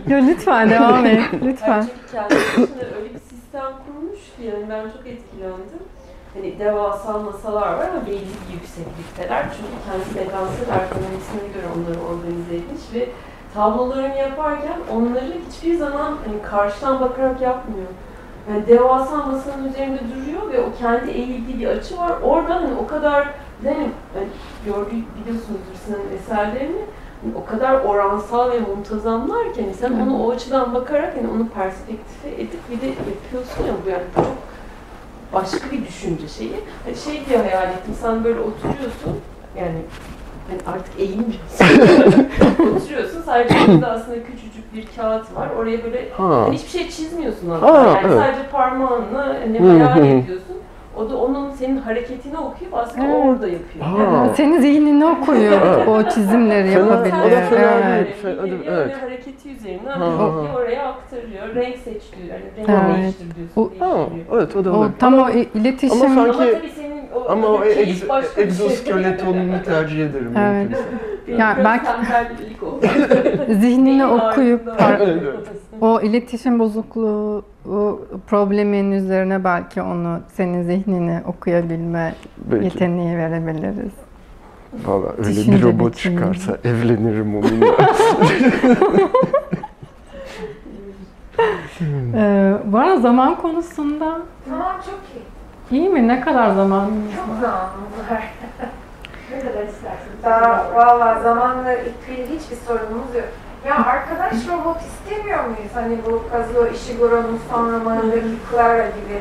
Yo, lütfen devam et, Lütfen. Çünkü kendi öyle bir sistem kurmuş ki yani ben çok etkilendim. Hani devasa masalar var ama belli bir yükseklikteler. Çünkü kendi bedensel ergonomisine göre onları organize etmiş ve tablolarını yaparken onları hiçbir zaman hani karşıdan bakarak yapmıyor. Yani devasa masanın üzerinde duruyor ve o kendi eğildiği bir açı var. Oradan hani o kadar yani, hani gördüğü biliyorsunuzdur Sinan'ın eserlerini hani o kadar oransal ve muntazamlar ki hani sen onu o açıdan bakarak hani onu perspektife edip bir de yapıyorsun ya bu yani çok başka bir düşünce şeyi. Hani şey diye hayal ettim sen böyle oturuyorsun yani hani artık eğilmiyorsun. oturuyorsun sadece aslında küçücük bir kağıt var. Oraya böyle Ha. hani hiçbir şey çizmiyorsun aslında. Aa, yani evet. sadece parmağınla hani hayal ediyorsun. O da onun senin hareketini okuyup aslında Evet. orada yapıyor. Ha. Senin zihnini Evet. o çizimleri yapabilir. o da fena Evet. Geliyor evet. ve hareketi üzerinden Ha, ha, ha. oraya aktarıyor. Renk seç diyor. Yani renk Evet. değiştir diyorsun. O- Ha, evet o da O tam o iletişim. Ama Ama sanki- tabii senin Ama o o keyif egz- başka bir şey. egzoskeletonunu tercih ederim. Evet. Yani Ya belki zihnini okuyup Evet, evet. o iletişim bozukluğu o problemin üzerine belki onu senin zihnini okuyabilme Belki. yeteneği verebiliriz. Valla öyle bir robot biçimi. çıkarsa evlenirim onunla. Ee, bu arada zaman konusunda Tamam çok iyi. İyi mi? Ne kadar zamanımız Çok var? zamanımız var. ne kadar isterseniz. Daha valla zamanla ilgili hiçbir sorunumuz yok. Ya arkadaş robot istemiyor muyuz? Hani bu Kazuo Ishiguro'nun son romanındaki Clara gibi.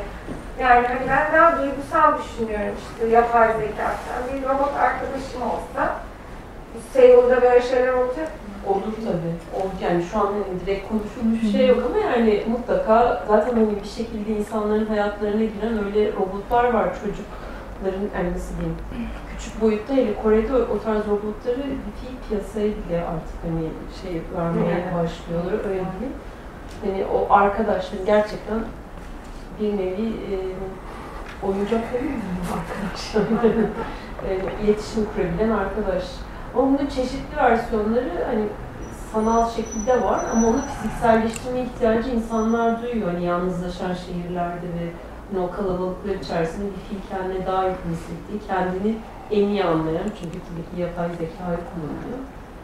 Yani hani ben daha duygusal düşünüyorum işte yapay zekadan. Bir robot arkadaşım olsa Seul'da böyle şeyler olacak. Olur tabii. Olur. Yani şu an hani direkt konuşulmuş bir şey yok ama yani mutlaka zaten hani bir şekilde insanların hayatlarına giren öyle robotlar var çocukların yani nasıl diyeyim küçük boyutta hele Kore'de o tarz robotları fiil piyasaya bile artık hani şey vermeye başlıyorlar öyle diyeyim. Hani o arkadaşların gerçekten bir nevi e, oyuncak değil mi arkadaşlar? e, iletişim kurabilen arkadaş. Ama bunun çeşitli versiyonları hani sanal şekilde var ama onu fizikselleştirme ihtiyacı insanlar duyuyor. Hani yalnızlaşan şehirlerde ve hani o kalabalıklar içerisinde bir fiil kendine daha yakın hissettiği, kendini en iyi anlayan çünkü tabii ki yapay zekayı kullanıyor.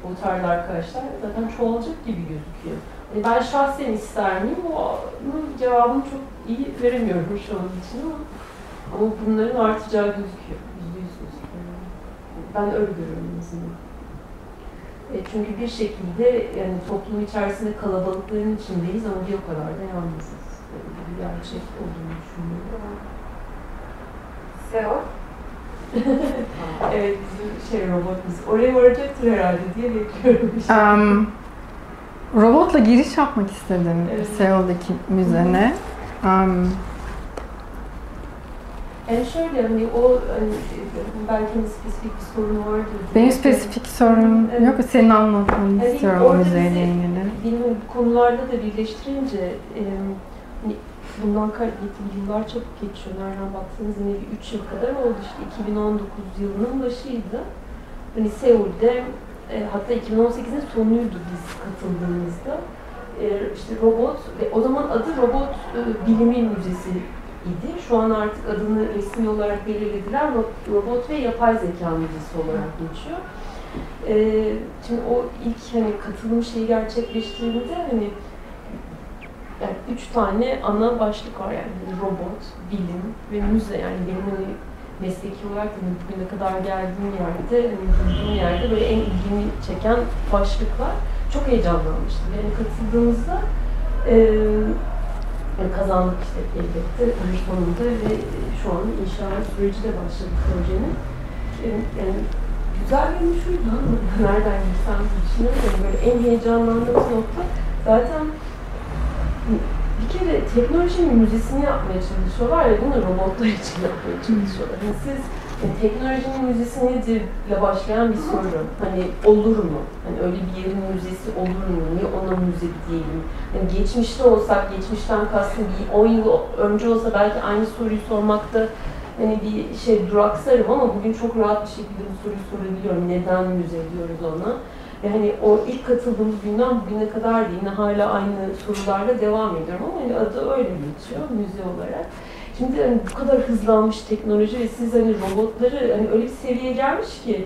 O tarz arkadaşlar zaten çoğalacak gibi gözüküyor. Yani ben şahsen ister miyim? Onun cevabını çok iyi veremiyorum şu an için ama, ama bunların artacağı gözüküyor. Ben öyle görüyorum en azından. E çünkü bir şekilde yani toplum içerisinde kalabalıkların içindeyiz ama bir o kadar da yalnızız. Yani bu bir gerçek olduğunu düşünüyorum. Seul. evet bizim şey robotumuz. Oraya varacaktır herhalde diye bekliyorum. Um, robotla giriş yapmak istedim Evet. Seul'daki müzene. Um, Yani şöyle hani o hani belki hani spesifik bir sorun vardır. benim spesifik sorun Evet. yok. Senin anlatmanı Yani istiyorum o müzeyle ilgili. Bilmiyorum konularda da birleştirince e, hani bundan yıllar çabuk geçiyor. Nereden baksanız yine bir 3 yıl kadar oldu işte 2019 yılının başıydı. Hani Seul'de e, hatta 2018'in sonuydu biz katıldığımızda. E, işte robot ve o zaman adı Robot e, Bilimi Müzesi idi. Şu an artık adını resmi olarak belirlediler. Ro- Robot ve Yapay Zeka Müzesi olarak geçiyor. Ee, şimdi o ilk hani katılım şeyi gerçekleştiğinde hani yani üç tane ana başlık var yani robot, bilim ve müze yani benim hani mesleki olarak hani bugüne kadar geldiğim yerde, hani bulunduğum yerde böyle en ilgimi çeken başlıklar. Çok heyecanlanmıştım. Yani katıldığımızda yani kazandık işte elbette bir sonunda ve şu an inşaat süreci de başladı projenin. Yani, yani güzel bir şuydu ama nereden girsem düşünüyorum. Böyle en heyecanlandığımız nokta zaten bir kere teknolojinin müzesini yapmaya çalışıyorlar ya bunu robotlar için yapmaya çalışıyorlar. Yani siz teknolojinin müzesi nedir ile başlayan bir soru. Hani olur mu? Hani öyle bir yerin müzesi olur mu? Niye ona müze diyelim? Yani geçmişte olsak, geçmişten kastım bir 10 yıl önce olsa belki aynı soruyu sormakta hani bir şey duraksarım ama bugün çok rahat bir şekilde bu soruyu sorabiliyorum. Neden müze diyoruz ona? Ve hani o ilk katıldığımız günden bugüne kadar da yine hala aynı sorularla devam ediyorum ama hani adı öyle geçiyor müze olarak. Şimdi hani bu kadar hızlanmış teknoloji ve siz hani robotları hani öyle bir seviyeye gelmiş ki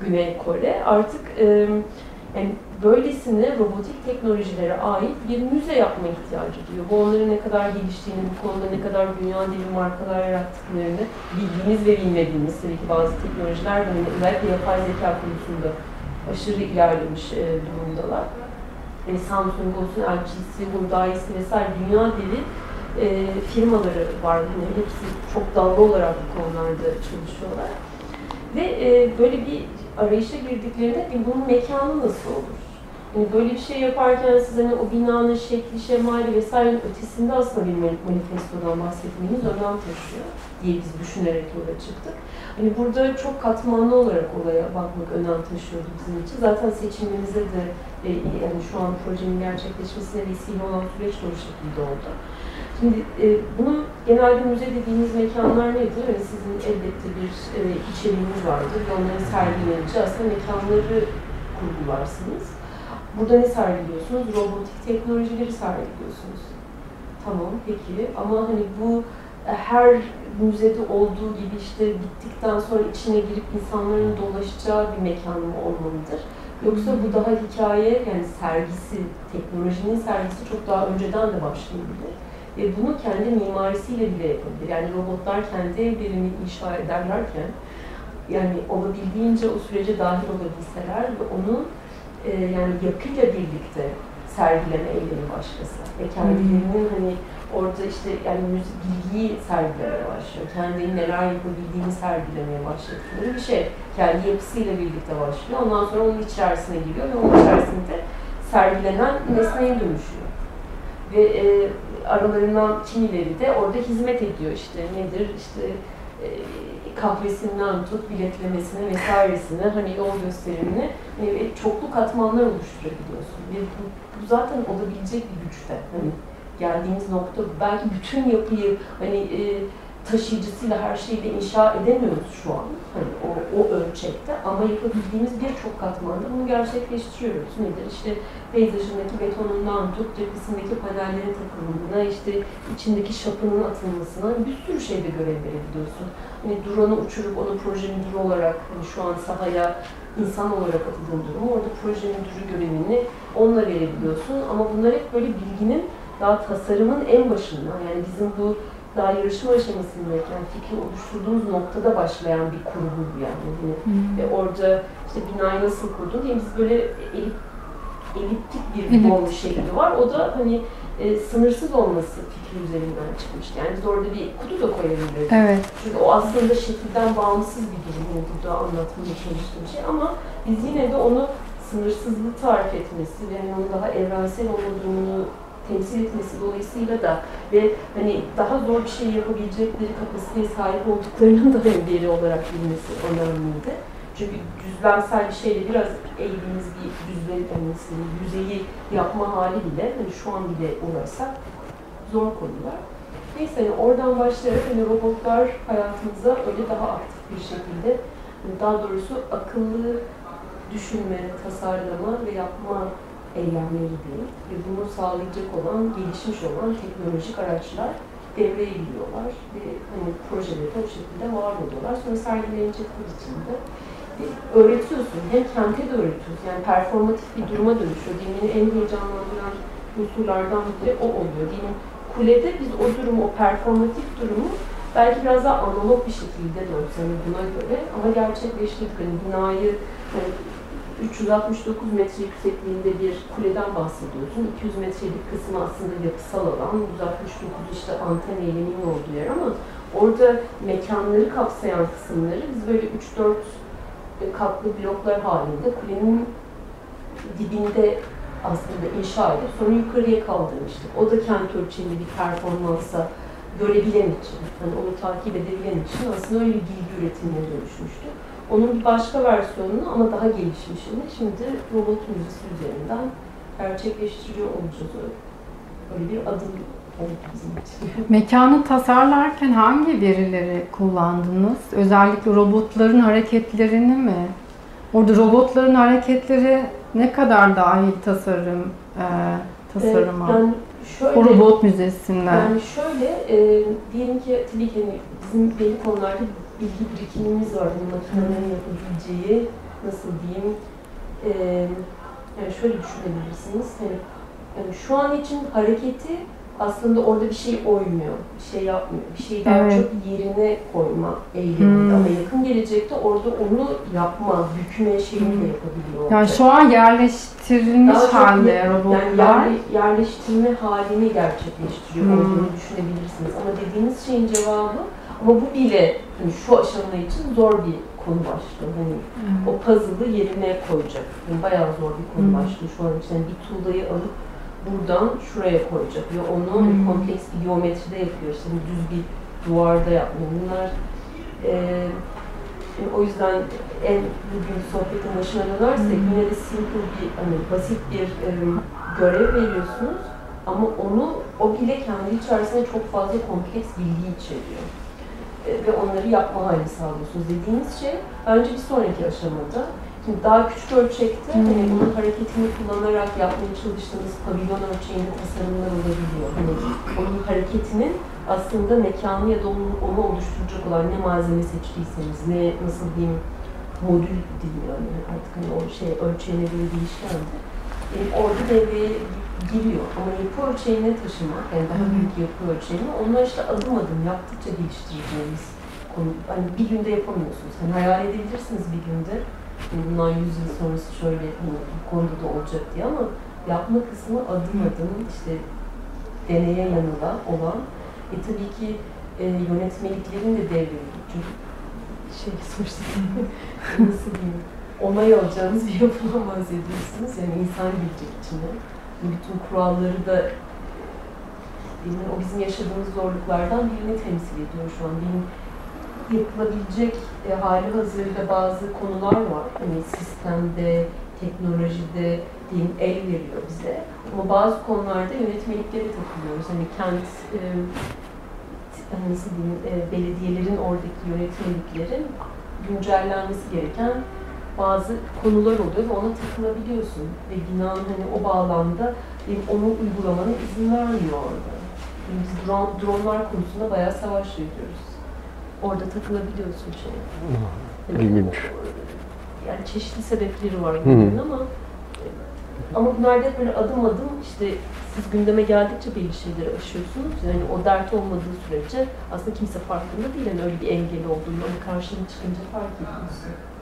Güney Kore artık e, yani böylesine robotik teknolojilere ait bir müze yapma ihtiyacı duyuyor. Bu onların ne kadar geliştiğini, bu konuda ne kadar dünya devi markalar yarattıklarını bildiğimiz ve bilmediğimiz tabii ki bazı teknolojiler de hani özellikle yapay zeka konusunda aşırı ilerlemiş e, durumdalar. Yani Samsung olsun, LG'si, Hyundai'si vesaire dünya devi e, firmaları var. Yani hepsi çok dalga olarak bu konularda çalışıyorlar. Ve e, böyle bir arayışa girdiklerinde bunun mekanı nasıl olur? Yani böyle bir şey yaparken siz hani o binanın şekli, şemali vesairenin ötesinde aslında bir manifestodan bahsetmeniz önem taşıyor diye biz düşünerek yola çıktık. Hani burada çok katmanlı olarak olaya bakmak önem taşıyordu bizim için. Zaten seçimimize de e, yani şu an projenin gerçekleşmesine vesile olan süreç de o şekilde oldu. Şimdi e, bunun genelde müze dediğimiz mekanlar nedir? Hani sizin elbette bir e, içeriğiniz vardır ve onların sergileneceği aslında mekanları kurgularsınız. Burada ne sergiliyorsunuz? Robotik teknolojileri sergiliyorsunuz. Tamam peki ama hani bu e, her müzede olduğu gibi işte gittikten sonra içine girip insanların dolaşacağı bir mekan mı olmalıdır? Yoksa bu daha hikaye yani sergisi, teknolojinin sergisi çok daha önceden de başlayabilir. Ve bunu kendi mimarisiyle bile yapabilir. Yani robotlar kendi evlerini inşa ederlerken yani olabildiğince o sürece dahil olabilseler ve onu e, yani yapıyla birlikte sergileme eylemi başlasa ve kendilerinin hani orada işte yani müzik bilgiyi sergilemeye başlıyor. Kendileri neler yapabildiğini sergilemeye başladıkları bir şey. Kendi yapısıyla birlikte başlıyor. Ondan sonra onun içerisine giriyor ve onun içerisinde sergilenen nesneye dönüşüyor. Ve e, aralarından kimileri de orada hizmet ediyor işte nedir işte e, kahvesinden tut biletlemesine vesairesine hani yol gösterimine e, çoklu katmanlar oluşturabiliyorsun. Ve bu, bu zaten olabilecek bir güçte. Hani geldiğimiz nokta belki bütün yapıyı hani e, taşıyıcısıyla her şeyi inşa edemiyoruz şu an. Hani o, o ölçekte ama yapabildiğimiz birçok katmanda bunu gerçekleştiriyoruz. Nedir? İşte peyzajındaki betonundan tut, cephesindeki panellerin takılımına, işte içindeki şapının atılmasına bir sürü şeyde görev verebiliyorsun. Hani drone'u uçurup onu proje müdürü olarak hani şu an sahaya insan olarak atıldığın durumu orada proje müdürü görevini onunla verebiliyorsun. Ama bunlar hep böyle bilginin daha tasarımın en başında. Yani bizim bu daha yarışma aşamasındayken fikri oluşturduğumuz noktada başlayan bir kurgu bu yani. yani hmm. Ve orada işte binayı nasıl kurdun diye biz böyle elip, eliptik bir evet. şekli var. O da hani e, sınırsız olması fikri üzerinden çıkmıştı. Yani biz orada bir kutu da koyabiliriz. Evet. Çünkü o aslında şekilden bağımsız bir durum yani burada anlatmaya çalıştığım şey ama biz yine de onu sınırsızlığı tarif etmesi ve yani onun daha evrensel olma durumunu temsil etmesi dolayısıyla da ve hani daha zor bir şey yapabilecekleri kapasiteye sahip olduklarının da biri olarak bilmesi önemliydi. Çünkü düzlemsel bir şeyle biraz eğildiğimiz bir düzlem, yani yüzeyi yapma hali bile, hani şu an bile uğraşsak zor konular. Neyse hani oradan başlayarak hani robotlar hayatımıza öyle daha aktif bir şekilde, hani daha doğrusu akıllı düşünme, tasarlama ve yapma eylemleri diyeyim ve bunu sağlayacak olan, gelişmiş olan teknolojik araçlar devreye giriyorlar ve hani projelerde o şekilde var oluyorlar. Sonra sergilenecek içinde e, öğretiyorsun. Hem kente de öğretiyorsun. Yani performatif bir duruma dönüşüyor. Dinini en heyecanlandıran unsurlardan biri o oluyor. Diyelim kulede biz o durumu, o performatif durumu belki biraz daha analog bir şekilde de hani buna göre ama gerçekleştirdik. Hani binayı hani 369 metre yüksekliğinde bir kuleden bahsediyorsun. 200 metrelik kısmı aslında yapısal alan, 169 işte anten eyleminin olduğu yer ama orada mekanları kapsayan kısımları biz böyle 3-4 katlı bloklar halinde kulenin dibinde aslında inşa edip sonra yukarıya kaldırmıştık. O da kent ölçeğinde bir performansa görebilen için, hani onu takip edebilen için aslında öyle bir bilgi üretimine dönüşmüştü. Onun başka versiyonunu ama daha gelişmişini şimdi robot müzisi üzerinden gerçekleştiriyor olacağız öyle. Bir adım. Mekanı tasarlarken hangi verileri kullandınız? Özellikle robotların hareketlerini mi? Orada robotların hareketleri ne kadar dahil tasarım e, tasarıma? Evet, yani şöyle, o robot müzesinden. Yani şöyle, e, diyelim ki tabii ki hani bizim belli konularda bilgi birikimimiz var. Hani makinelerin yapabileceği, nasıl diyeyim, e, yani şöyle düşünebilirsiniz. Hani, yani şu an için hareketi aslında orada bir şey oymuyor, bir şey yapmıyor. Bir şeyi daha evet. çok yerine koyma eyleminde. Hmm. Ama yakın gelecekte orada onu yapma, bükme şeyini hmm. de yapabiliyor. Yani şu an yerleştirilmiş halde robotlar. Yani yerleştirme halini gerçekleştiriyor hmm. olduğunu düşünebilirsiniz. Ama dediğiniz şeyin cevabı ama bu bile hani şu aşama için zor bir konu başlığı. Hani hmm. o puzzle'ı yerine koyacak. Yani bayağı zor bir konu hmm. başlığı şu an için. Yani bir tuğlayı alıp buradan şuraya koyacak. Ya onu hmm. kompleks bir geometride yapıyor. İşte düz bir duvarda yapmıyor. Bunlar e, o yüzden en bugün sohbetin başına dönersek hmm. yine de simple bir, hani basit bir e, görev veriyorsunuz. Ama onu, o bile kendi içerisinde çok fazla kompleks bilgi içeriyor. Ve onları yapma hali sağlıyorsunuz. Dediğiniz şey bence bir sonraki aşamada Şimdi daha küçük ölçekte hmm. hani bunun hareketini kullanarak yapmaya çalıştığınız pavilyon ölçeğinde tasarımlar olabiliyor. Hani onun hareketinin aslında mekanı ya da onu, onu oluşturacak olan ne malzeme seçtiyseniz, ne nasıl diyeyim modül diyeyim yani artık hani o şey ölçeğine göre değişkendir. Yani orada devreye giriyor. Ama yapı ölçeğine taşımak, yani daha büyük yapı ölçeğine, onlar işte adım adım yaptıkça geliştireceğimiz konu. Hani bir günde yapamıyorsunuz. Hani hayal edebilirsiniz bir günde bundan 100 yıl sonrası şöyle bu, bu konuda da olacak diye ama yapma kısmı adım adım işte deneye yanıla olan e tabii ki e, yönetmeliklerin de devrili. Çünkü şey sonuçta nasıl diyeyim onay alacağınız bir yapıdan bahsediyorsunuz. Yani insan girecek içine. Bütün kuralları da yani o bizim yaşadığımız zorluklardan birini temsil ediyor şu an. Benim yapılabilecek e, hali hazırda bazı konular var. Hani sistemde, teknolojide diyeyim el veriyor bize. Ama bazı konularda yönetmeliklere takılıyoruz. Hani kent e, nasıl diyeyim, e, belediyelerin oradaki yönetmeliklerin güncellenmesi gereken bazı konular oluyor ve ona takılabiliyorsun. Ve binanın hani o bağlamda onu uygulamana izin vermiyor orada. Yani biz drone, dronlar konusunda bayağı savaş veriyoruz. Orada takılabiliyorsun şey. Yani, İlginç. Yani çeşitli sebepleri var bunun ama ama bunlar da böyle adım adım işte siz gündeme geldikçe belli şeyleri aşıyorsunuz. Yani o dert olmadığı sürece aslında kimse farkında değil. Yani öyle bir engel olduğunu ama karşına çıkınca fark ediyorsun gibi.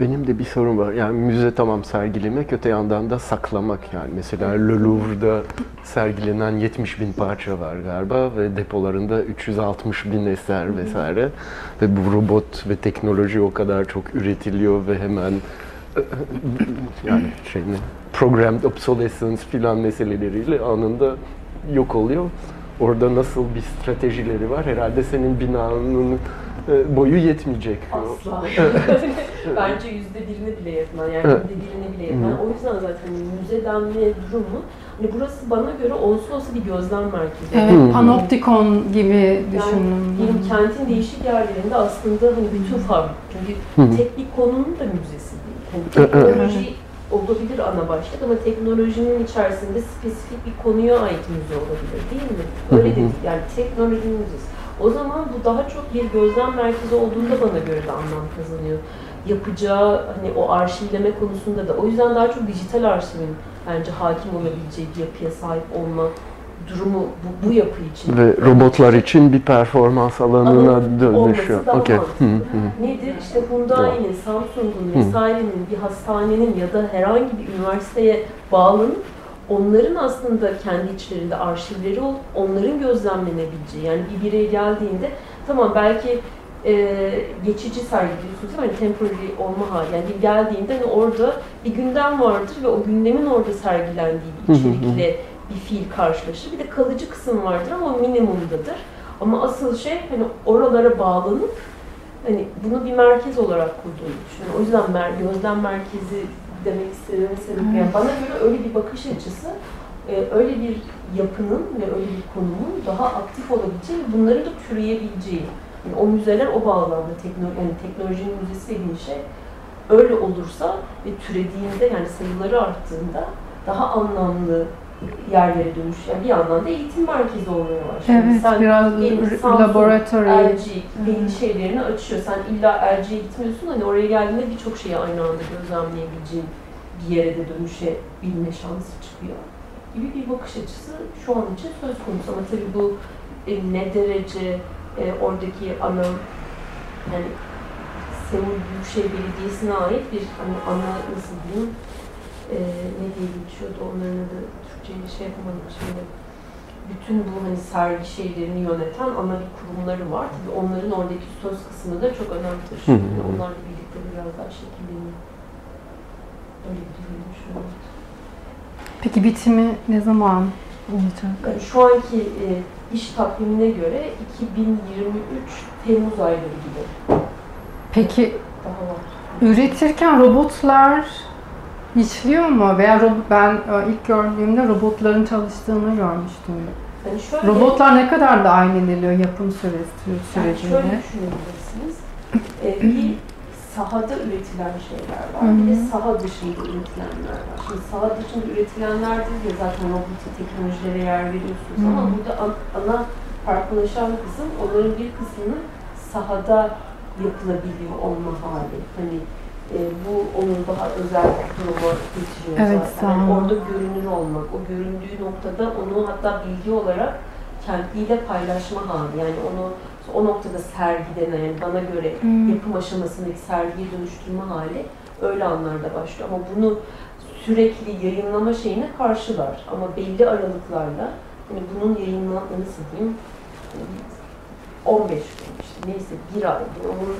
Benim de bir sorun var. Yani müze tamam sergilemek, öte yandan da saklamak yani. Mesela Le Louvre'da sergilenen 70 bin parça var galiba ve depolarında 360 bin eser vesaire. Ve bu robot ve teknoloji o kadar çok üretiliyor ve hemen yani şey ne, programmed obsolescence filan meseleleriyle anında yok oluyor. Orada nasıl bir stratejileri var? Herhalde senin binanın boyu yetmeyecek. Asla. Bence yüzde birini bile yetmez. Yani yüzde birini bile yetmez. O yüzden zaten müze denme durumu Hani burası bana göre olsa olsa bir gözlem merkezi. Evet, hmm. panoptikon gibi düşünün. Yani benim kentin değişik yerlerinde aslında hani bütün fabrik. Çünkü hmm. tek bir konunun da müzesi değil. Yani teknoloji olabilir ana başlık ama teknolojinin içerisinde spesifik bir konuya ait müze olabilir değil mi? Öyle de değil. Yani teknolojinin müzesi. O zaman bu daha çok bir gözlem merkezi olduğunda bana göre de anlam kazanıyor. Yapacağı hani o arşivleme konusunda da. O yüzden daha çok dijital arşivin bence hakim olabileceği bir yapıya sahip olma durumu bu, bu yapı için. Ve robotlar için bir performans alanına dönüşüyor. Okay. Nedir? İşte Hyundai'nin, Samsung'un vesairenin bir hastanenin ya da herhangi bir üniversiteye bağlanıp onların aslında kendi içlerinde arşivleri olup onların gözlemlenebileceği yani bir birey geldiğinde tamam belki e, geçici sergiliyorsunuz ama hani temporary olma hali yani geldiğinde hani orada bir gündem vardır ve o gündemin orada sergilendiği bir içerikle bir fiil karşılaşır. Bir de kalıcı kısım vardır ama o minimumdadır. Ama asıl şey hani oralara bağlanıp hani bunu bir merkez olarak kurduğunu düşünüyorum. O yüzden mer gözlem merkezi demek istediğim sebep. Yani bana göre öyle bir bakış açısı, e, öyle bir yapının ve öyle bir konumun daha aktif olabileceği ve bunları da türeyebileceği. Yani o müzeler o bağlamda teknoloji, yani teknolojinin müzesi dediğin şey öyle olursa ve türediğinde yani sayıları arttığında daha anlamlı yerlere dönüş. Yani bir yandan da eğitim merkezi olmaya başlıyor. Evet, Sen biraz laboratuvar. LG belli şeylerini açıyor. Sen illa LG'ye gitmiyorsun. Hani oraya geldiğinde birçok şeyi aynı anda gözlemleyebileceğin bir yere de dönüşebilme şansı çıkıyor. Gibi bir bakış açısı şu an için söz konusu. Ama tabii bu e, ne derece e, oradaki ana yani Seul Büyükşehir Belediyesi'ne ait bir hani ana nasıl diyeyim e, ne diye geçiyordu onların adı Türkçe'yi şey yapamadım şimdi. Bütün bu hani sergi şeylerini yöneten ana bir kurumları var. Tabii onların oradaki söz kısmı da çok önem taşıyor. Yani onlarla birlikte biraz daha şekilleniyor. Öyle bir durum düşünüyorum. Peki bitimi ne zaman olacak? Yani şu anki e, iş takvimine göre 2023 Temmuz ayları gibi. Peki daha var. üretirken robotlar İşliyor mu? Veya ben e, ilk gördüğümde robotların çalıştığını görmüştüm. Yani şöyle, Robotlar ne kadar da aynı ediliyor yapım süresi, sürecinde? Yani şöyle düşünebilirsiniz. ee, bir sahada üretilen şeyler var. Hı-hı. Bir de saha dışında üretilenler var. Şimdi saha dışında üretilenler de zaten robotik teknolojilere yer veriyorsunuz. Hı-hı. Ama burada ana farklılaşan kısım onların bir kısmının sahada yapılabiliyor olma hali. Hani e, bu onu daha özel duruma getiriyor evet, zaten. Yani orada görünür olmak, o göründüğü noktada onu hatta bilgi olarak kendiyle paylaşma hali. Yani onu o noktada sergi denen bana göre Hmm. yapım aşamasındaki sergiye dönüştürme hali öyle anlarda başlıyor. Ama bunu sürekli yayınlama şeyine karşılar. Ama belli aralıklarla hani bunun yayınlan nasıl diyeyim 15 gün işte neyse bir ay onun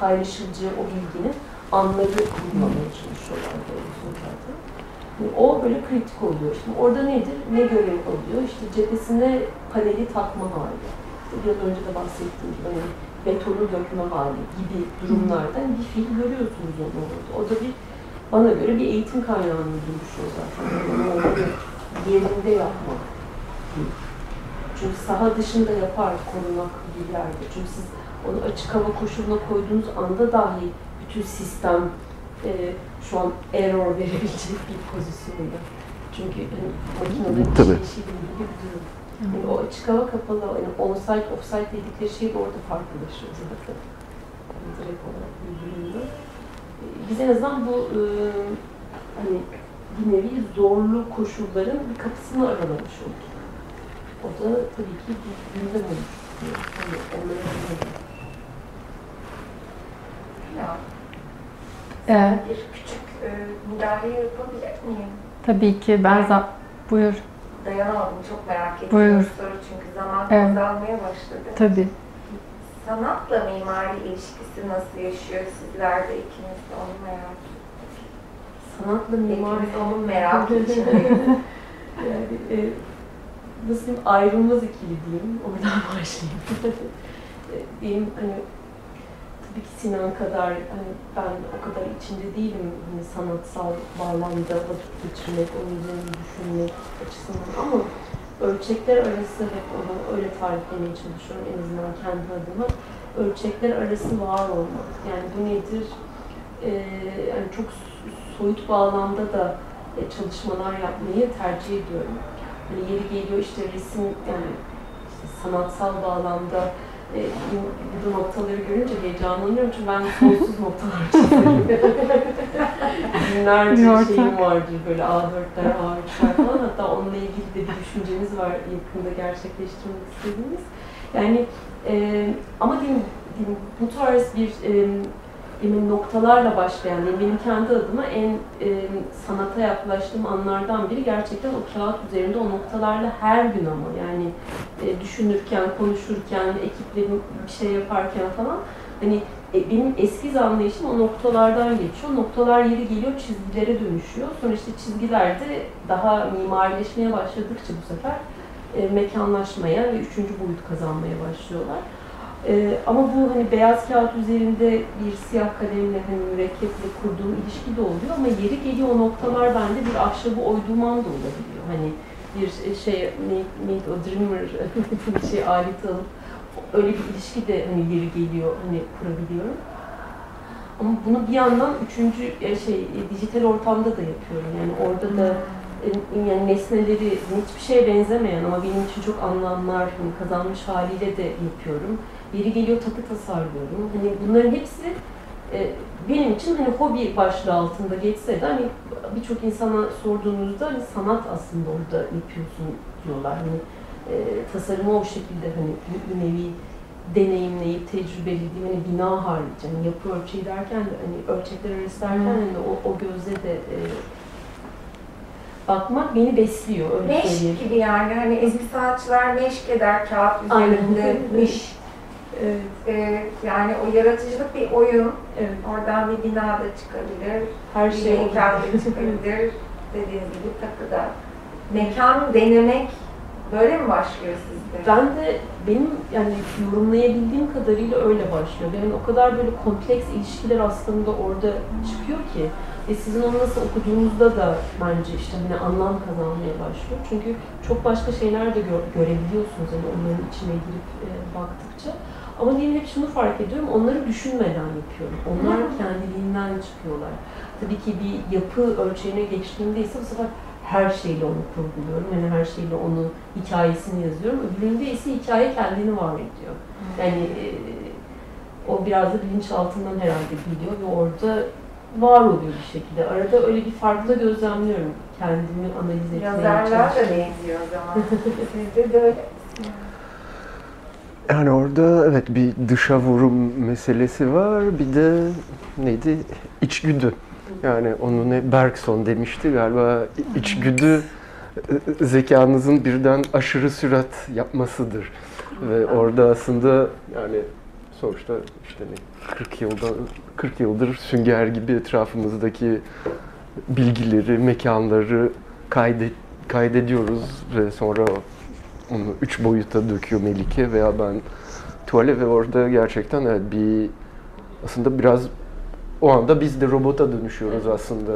paylaşılacağı o bilginin anları bulmamaya çalışıyorlar doğrusu zaten. Yani o böyle kritik oluyor. Şimdi orada nedir? Ne görev alıyor? İşte cephesine paneli takma hali. İşte biraz önce de bahsettiğim gibi hani betonu dökme hali gibi durumlardan bir fiil görüyorsunuz onu orada. O da bir bana göre bir eğitim kaynağına dönüşüyor zaten. Yani yerinde yapmak. Çünkü saha dışında yapar korunak bir yerde. Çünkü siz onu açık hava koşuluna koyduğunuz anda dahi bütün sistem e, şu an error verebilecek bir pozisyonda. Çünkü hani, makinelerin Tabii. işleyişiyle ilgili bir durum. Yani o açık hava kapalı, yani on-site, off-site dedikleri şey de orada farklılaşıyor zaten. Yani direkt olarak birbirinde. E, Biz en azından bu e, hani bir nevi zorlu koşulların bir kapısını aralamış olduk. O da tabii ki bir gündem oluşturuyor. Hani onlara Ya, Ee, bir küçük e, müdahale yapabilir miyim? tabii ki ben za- buyur. Dayanamadım, çok merak ettim Buyur. bu soru çünkü zaman Evet. azalmaya başladı. Tabii. Sanatla mimari ilişkisi nasıl yaşıyor sizler de ikiniz de onu merak ettim. sanatla mimari Hepimiz onun merakı içindeyiz. yani e, nasıl diyeyim ayrılmaz ikili diyeyim. Oradan başlayayım. e, diyeyim hani tabii ki Sinan kadar hani ben o kadar içinde değilim hani sanatsal bağlamda vakit geçirmek, onun düşünmek açısından ama ölçekler arası hep onu öyle tariflemeye çalışıyorum en azından kendi adıma. Ölçekler arası var olmak. Yani bu nedir? Ee, yani çok soyut bağlamda da e, çalışmalar yapmayı tercih ediyorum. Hani yeri geliyor işte resim yani işte sanatsal bağlamda e, bu, bu noktaları görünce heyecanlanıyorum çünkü ben sonsuz noktalar çiziyorum. Binlerce şeyim vardır böyle A4'ler, A3'ler falan hatta onunla ilgili de bir düşüncemiz var yakında gerçekleştirmek istediğimiz. Yani e, ama diyeyim, diyeyim, bu tarz bir e, benim noktalarla başlayan, yani benim kendi adıma en e, sanata yaklaştığım anlardan biri gerçekten o kağıt üzerinde o noktalarla her gün ama yani e, düşünürken, konuşurken, ekiplerin bir şey yaparken falan hani e, benim eskiz anlayışım o noktalardan geçiyor. Noktalar yeri geliyor çizgilere dönüşüyor. Sonra işte çizgiler de daha mimarileşmeye başladıkça bu sefer e, mekanlaşmaya ve üçüncü boyut kazanmaya başlıyorlar. Ee, ama bu hani beyaz kağıt üzerinde bir siyah kalemle hani mürekkeple kurduğum ilişki de oluyor ama yeri geliyor o noktalar bende bir ahşabı oyduğum an da olabiliyor. Hani bir şey make, make a dreamer bir şey aleti alıp öyle bir ilişki de hani yeri geliyor hani kurabiliyorum. Ama bunu bir yandan üçüncü e, şey e, dijital ortamda da yapıyorum. Yani orada da e, yani nesneleri hiçbir şeye benzemeyen ama benim için çok anlamlar hani kazanmış haliyle de yapıyorum. Yeri geliyor takı tasarlıyorum. Hani bunların hepsi e, benim için hani hobi başlığı altında geçse de hani birçok insana sorduğunuzda hani sanat aslında orada yapıyorsun diyorlar. Hani e, tasarımı o şekilde hani bir, nevi deneyimleyip tecrübelediğim hani bina harici hani yapı ölçeği derken de hani ölçekler arası derken hani o, o gözle de e, bakmak beni besliyor öyle Meşk söyleyeyim. gibi yani hani eski sanatçılar meşk eder kağıt Aynen. üzerinde. Evet, Ee, yani o yaratıcılık bir oyun. evet. Oradan bir bina da çıkabilir. Her bir şey mekan da çıkabilir. Dediğiniz gibi takıda. Mekan denemek böyle mi başlıyor sizde? Ben de benim yani yorumlayabildiğim kadarıyla öyle başlıyor. Benim o kadar böyle kompleks ilişkiler aslında orada çıkıyor ki ve sizin onu nasıl okuduğunuzda da bence işte hani anlam kazanmaya başlıyor. Çünkü çok başka şeyler de gö- görebiliyorsunuz hani onların içine girip e, baktıkça. Ama diyelim hep şunu fark ediyorum, onları düşünmeden yapıyorum. Onlar kendiliğinden çıkıyorlar. Tabii ki bir yapı ölçeğine geçtiğimde ise bu sefer her şeyle onu kurguluyorum. Yani her şeyle onu hikayesini yazıyorum. Öbüründe ise hikaye kendini var ediyor. Yani e, o biraz da bilinç altından herhalde geliyor ve orada var oluyor bir şekilde. Arada öyle bir farklı gözlemliyorum kendimi analiz etmeye Yazarlar da çalışıyorum. benziyor o zaman. Sizde de öyle. Yani orada evet bir dışa vurum meselesi var. Bir de neydi? İçgüdü. Yani onu ne Bergson demişti galiba içgüdü e, zekanızın birden aşırı sürat yapmasıdır. Ve orada aslında yani sonuçta işte ne 40 yılda 40 yıldır sünger gibi etrafımızdaki bilgileri, mekanları kaydet, kaydediyoruz ve sonra onu üç boyuta döküyor Melike veya ben tuvale ve orada gerçekten evet bir aslında biraz o anda biz de robota dönüşüyoruz aslında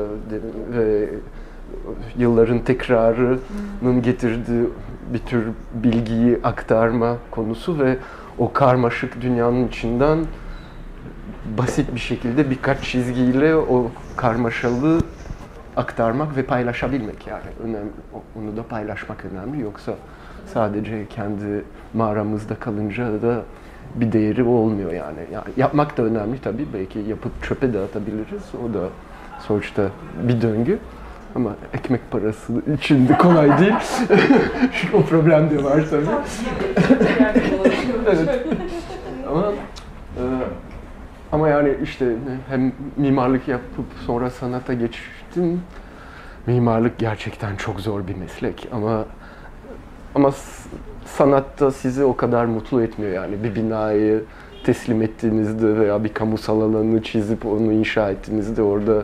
ve yılların tekrarının getirdiği bir tür bilgiyi aktarma konusu ve o karmaşık dünyanın içinden basit bir şekilde birkaç çizgiyle o karmaşalı aktarmak ve paylaşabilmek yani önemli. Onu da paylaşmak önemli. Yoksa sadece kendi mağaramızda kalınca da bir değeri olmuyor yani. yani. Yapmak da önemli tabii. Belki yapıp çöpe de atabiliriz. O da sonuçta bir döngü. Ama ekmek parası için de kolay değil. o problem de var tabii. evet. Ama e, ama yani işte hem mimarlık yapıp sonra sanata geçtim. Mimarlık gerçekten çok zor bir meslek ama ama sanatta sizi o kadar mutlu etmiyor yani bir binayı teslim ettiğinizde veya bir kamusal alanı çizip onu inşa ettiğinizde orada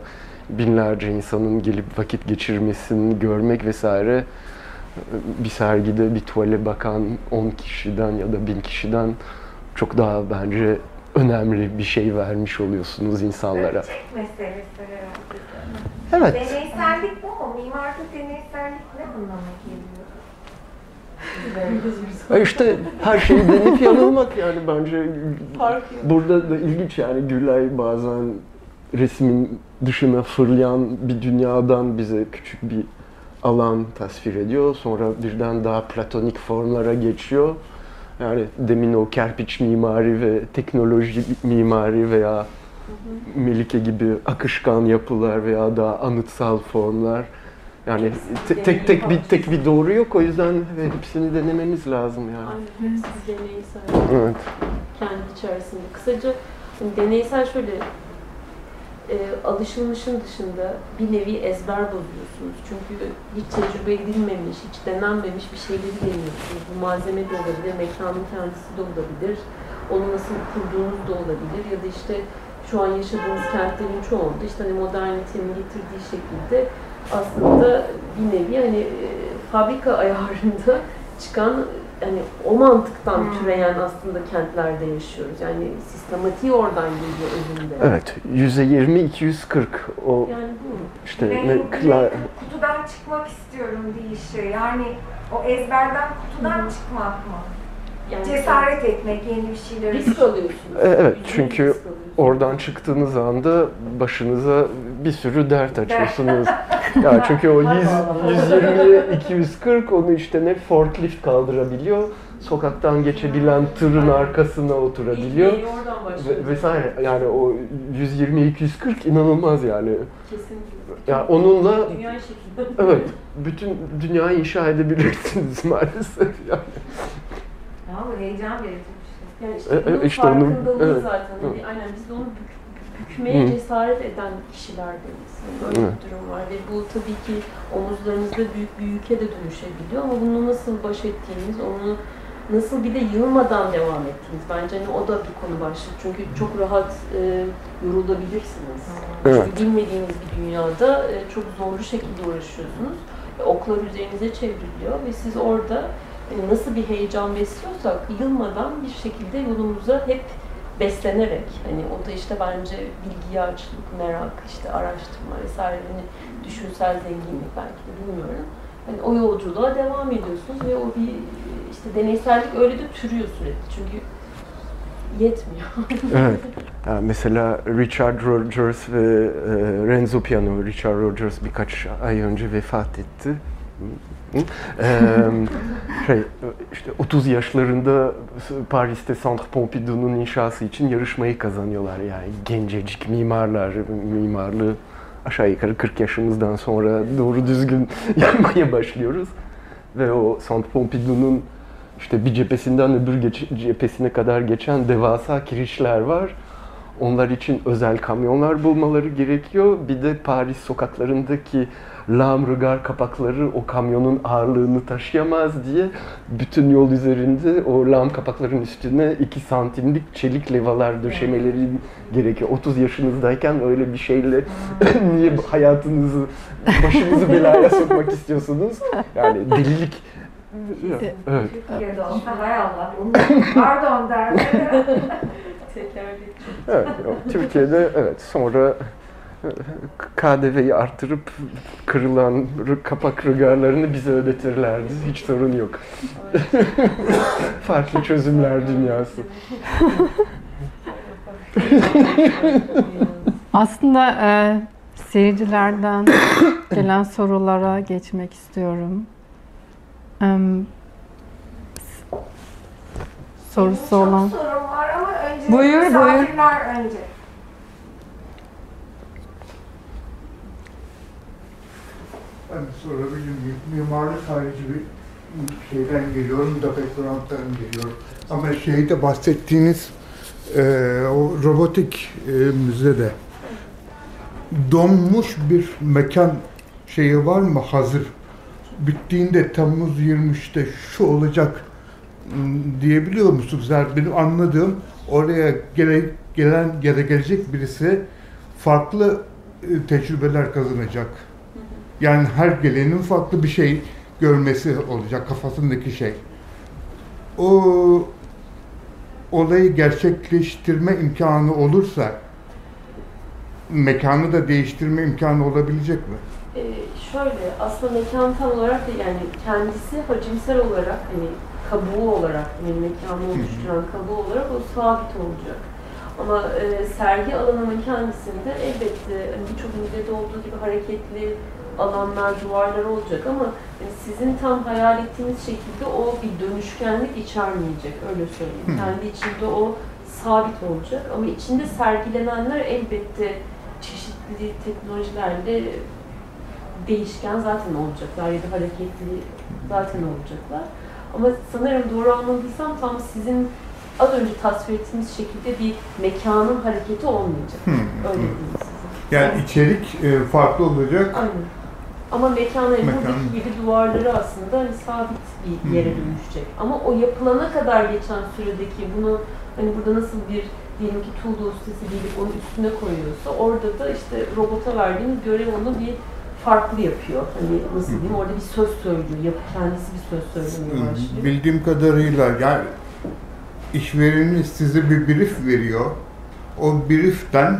binlerce insanın gelip vakit geçirmesini görmek vesaire bir sergide bir tuvale bakan 10 kişiden ya da 1000 kişiden çok daha bence önemli bir şey vermiş oluyorsunuz insanlara. Ölçek meselesi herhalde. Evet. Deneysellik bu mu? Mimarda deneysellik ne anlama geliyor? İşte her şeyi deneyip yanılmak yani bence burada da ilginç yani Gülay bazen resmin dışına fırlayan bir dünyadan bize küçük bir alan tasvir ediyor. Sonra birden daha platonik formlara geçiyor. Yani demin o kerpiç mimari ve teknoloji mimari veya Melike gibi akışkan yapılar veya daha anıtsal formlar. Yani te- tek tek bir tek bir doğru yok o yüzden hepsini denememiz lazım yani. Aynen. Hepsi deneysel. Evet. kendi içerisinde. Kısaca hani deneysel şöyle e, alışılmışın dışında bir nevi ezber bozuyorsunuz. Çünkü hiç tecrübe edilmemiş, hiç denenmemiş bir şeyleri deniyorsunuz. Bu malzeme de olabilir, mekanın kendisi de olabilir, onu nasıl kurduğunuz da olabilir ya da işte şu an yaşadığınız kentlerin çoğunda işte hani modernitenin getirdiği şekilde aslında bir nevi hani e, fabrika ayarında çıkan hani o mantıktan Hmm. türeyen aslında kentlerde yaşıyoruz. Yani sistematiği oradan geliyor özünde. Evet. Yüzde 20 240 o Yani bu. işte ne kla- kutudan çıkmak istiyorum deyişi. Yani o ezberden kutudan çıkmak mı? Yani Cesaret etmek, yeni bir şeyler. risk alıyorsunuz. E, evet, çünkü oradan çıktığınız anda başınıza bir sürü dert açıyorsunuz. ya çünkü o 100, 120 240 onu işte ne forklift kaldırabiliyor. Sokaktan geçebilen tırın arkasına oturabiliyor. Ve, vesaire yani o 120 240 inanılmaz yani. Kesinlikle. Ya onunla Dünya şekilde. evet bütün dünyayı inşa edebilirsiniz maalesef yani. Ya bu heyecan verici bir şey. Yani işte, E, e, işte onu- farkındalığı evet. zaten. Hani Evet. aynen biz de onu bükmeye Hı. cesaret eden kişilerdeniz. Yani böyle Evet. bir durum var ve bu tabii ki omuzlarınızda büyük bir yüke de dönüşebiliyor ama bunu nasıl baş ettiğiniz, onu nasıl bir de yılmadan devam ettiğiniz bence hani o da bir konu başlığı. Çünkü çok rahat e, yorulabilirsiniz. Evet. Çünkü bilmediğiniz bir dünyada e, çok zorlu şekilde uğraşıyorsunuz. Ve oklar üzerinize çevriliyor ve siz orada hani nasıl bir heyecan besliyorsak yılmadan bir şekilde yolumuza hep beslenerek hani o da işte bence bilgiye açlık, merak, işte araştırma vesaire hani düşünsel zenginlik belki de bilmiyorum. Hani o yolculuğa devam ediyorsunuz ve o bir işte deneysellik öyle de türüyor sürekli çünkü yetmiyor. Evet. Yani mesela Richard Rogers ve e, Renzo Piano. Richard Rogers birkaç ay önce vefat etti. Şey, işte 30 yaşlarında Paris'te Centre Pompidou'nun inşası için yarışmayı kazanıyorlar. Yani gencecik mimarlar, mimarlığı aşağı yukarı 40 yaşımızdan sonra doğru düzgün yapmaya başlıyoruz. Ve o Centre Pompidou'nun işte bir cephesinden öbür cephesine kadar geçen devasa kirişler var. Onlar için özel kamyonlar bulmaları gerekiyor. Bir de Paris sokaklarındaki lamrıgar kapakları o kamyonun ağırlığını taşıyamaz diye bütün yol üzerinde o lam kapakların üstüne 2 santimlik çelik levalar döşemeleri gerekiyor. 30 yaşınızdayken öyle bir şeyle niye hayatınızı, başınızı belaya sokmak istiyorsunuz? Yani delilik. Evet. Türkiye'de olsa hay Allah. Pardon derler. Tekerlek. Evet, o Türkiye'de evet sonra KDV'yi artırıp kırılan rı- kapak rügarlarını bize ödetirlerdi. Hiç sorun yok. Farklı çözümler dünyası. Aslında e, seyircilerden gelen sorulara geçmek istiyorum. S- sorusu olan. Çok sorum var ama önce Buyur, buyur. önce. Ben sorabilir miyim? Mimarlık harici bir şeyden geliyorum, da background'dan geliyorum. Ama şeyde bahsettiğiniz e, o robotik e, müzede donmuş bir mekan şeyi var mı hazır? Bittiğinde Temmuz 23'te şu olacak diyebiliyor musunuz? Yani benim anladığım oraya gele, gelen da gelecek birisi farklı e, tecrübeler kazanacak. Yani her gelenin farklı bir şey görmesi olacak kafasındaki şey. O olayı gerçekleştirme imkanı olursa mekanı da değiştirme imkanı olabilecek mi? Ee, şöyle, aslında mekan tam olarak değil, yani kendisi hacimsel olarak, hani kabuğu olarak, yani mekanı oluşturan kabuğu olarak o sabit olacak. Ama e, sergi alanının kendisinde elbette hani birçok müzede olduğu gibi hareketli alanlar, duvarlar olacak ama yani sizin tam hayal ettiğiniz şekilde o bir dönüşkenlik içermeyecek, öyle söyleyeyim. Kendi içinde o sabit olacak ama içinde sergilenenler elbette çeşitli teknolojilerle değişken zaten olacaklar ya da hareketli zaten olacaklar. Ama sanırım doğru anladıysam tam sizin az önce tasvir ettiğiniz şekilde bir mekanın hareketi olmayacak. Öyle diyeyim size. Yani içerik e, farklı olacak. Aynen. Ama mekanların Mekan. buradaki gibi duvarları aslında hani sabit bir yere Hı. dönüşecek. Ama o yapılana kadar geçen süredeki bunu hani burada nasıl bir diyelim ki tuğla ustası gelip onun üstüne koyuyorsa orada da işte robota verdiğiniz görev onu bir farklı yapıyor. Hani nasıl diyeyim orada bir söz söylüyor. Yapı kendisi bir söz söylemeye başlıyor. Bildiğim kadarıyla yani işvereniniz size bir brief veriyor. O brieften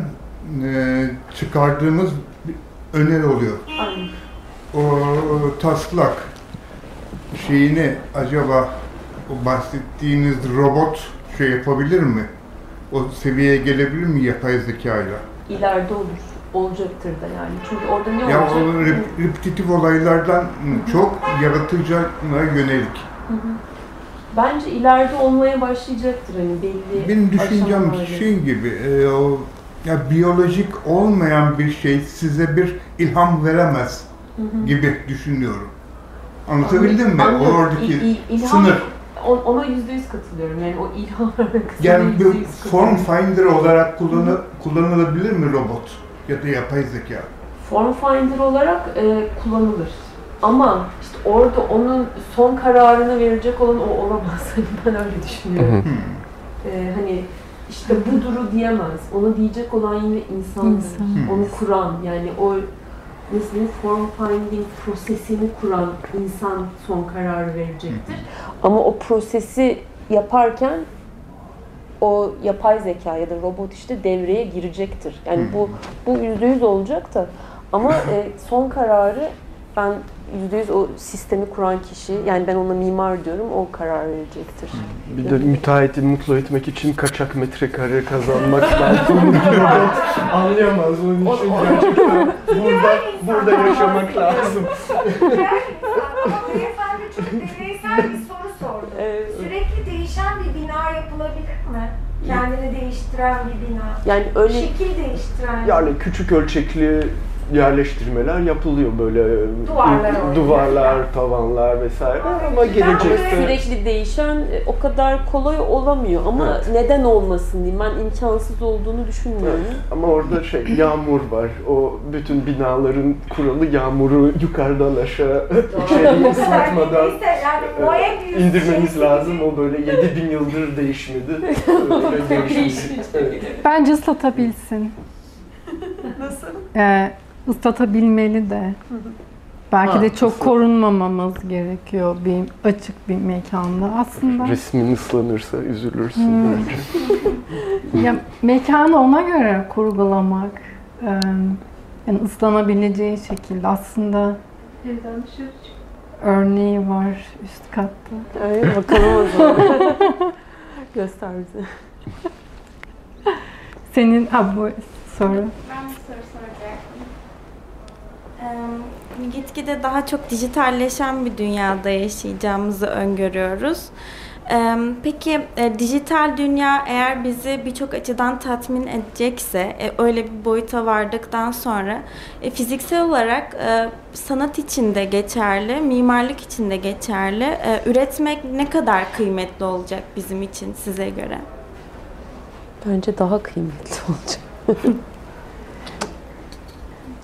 e, çıkardığınız bir öneri oluyor. Aynen. O taslak şeyini acaba o bahsettiğiniz robot şey yapabilir mi? O seviyeye gelebilir mi yapay zekayla? İleride olur. Olacaktır da yani. Çünkü orada ne Ya olacak? o rep- repetitif olaylardan çok yaratıcıya yönelik. Hı hı. Bence ileride olmaya başlayacaktır hani belli Benim düşüncem şey gibi, e, o ya biyolojik olmayan bir şey size bir ilham veremez Hı hı. gibi düşünüyorum. Anlatabildim mi? Anlıyorum. Oradaki İl- il- ilham- sınır. Ona yüzde yüz katılıyorum. Yani o ilham Yani bir form finder olarak kullanı, kullanılabilir mi robot ya da yapay zeka? Form finder olarak e, kullanılır. Ama işte orada onun son kararını verecek olan o olamaz. Hani ben öyle düşünüyorum. Hmm. E, hani işte buduru diyemez. Onu diyecek olan yine insandır. İnsan. Onu kuran yani o diyeyim, form finding prosesini kuran insan son kararı verecektir. Ama o prosesi yaparken o yapay zeka ya da robot işte devreye girecektir. Yani bu bu yüzde yüz olacak da ama e, son kararı ben yüzde yüz o sistemi kuran kişi yani ben ona mimar diyorum o karar verecektir. Bir de müteahhiti mutlu etmek için kaçak metrekare kazanmak lazım. Anlayamaz onun için gerçekten burada, burada yaşamak lazım. Beyefendi çok deneysel bir soru sordu. Evet. Sürekli değişen bir bina yapılabilir mi? Kendini değiştiren bir bina. Yani öyle Şekil değiştiren. Yani küçük ölçekli yerleştirmeler yapılıyor böyle Duvarlar duvarlar, tavanlar vesaire ama gelecekte sürekli değişen e, o kadar kolay olamıyor ama Evet. neden olmasın diyeyim ben imkansız olduğunu düşünmüyorum. Evet, ama orada şey yağmur var. O bütün binaların kuralı yağmuru yukarıdan aşağı içeriye ıslatmadan yani indirmeniz şeysi lazım. O böyle 7000 yıldır değişmedi. Öyle değişmedi. Bence ıslatabilsin. Nasıl? Ee, ıslatabilmeli de. Belki Ha, de çok ıslat- korunmamamız gerekiyor bir açık bir mekanda. Aslında Resmin ıslanırsa üzülürsün Hmm. bence. ya mekanı ona göre kurgulamak, e, yani ıslanabileceği şekilde aslında Evden dışarı çık. örneği var üst katta. Öyle bakalım o zaman. Göster bize. Senin ha bu soru. Ben bir soru soracaktım. Gitgide daha çok dijitalleşen bir dünyada yaşayacağımızı öngörüyoruz. Peki e, dijital dünya eğer bizi birçok açıdan tatmin edecekse, e, öyle bir boyuta vardıktan sonra e, fiziksel olarak sanat için de geçerli, mimarlık için de geçerli. Üretmek ne kadar kıymetli olacak bizim için size göre? Bence daha kıymetli olacak.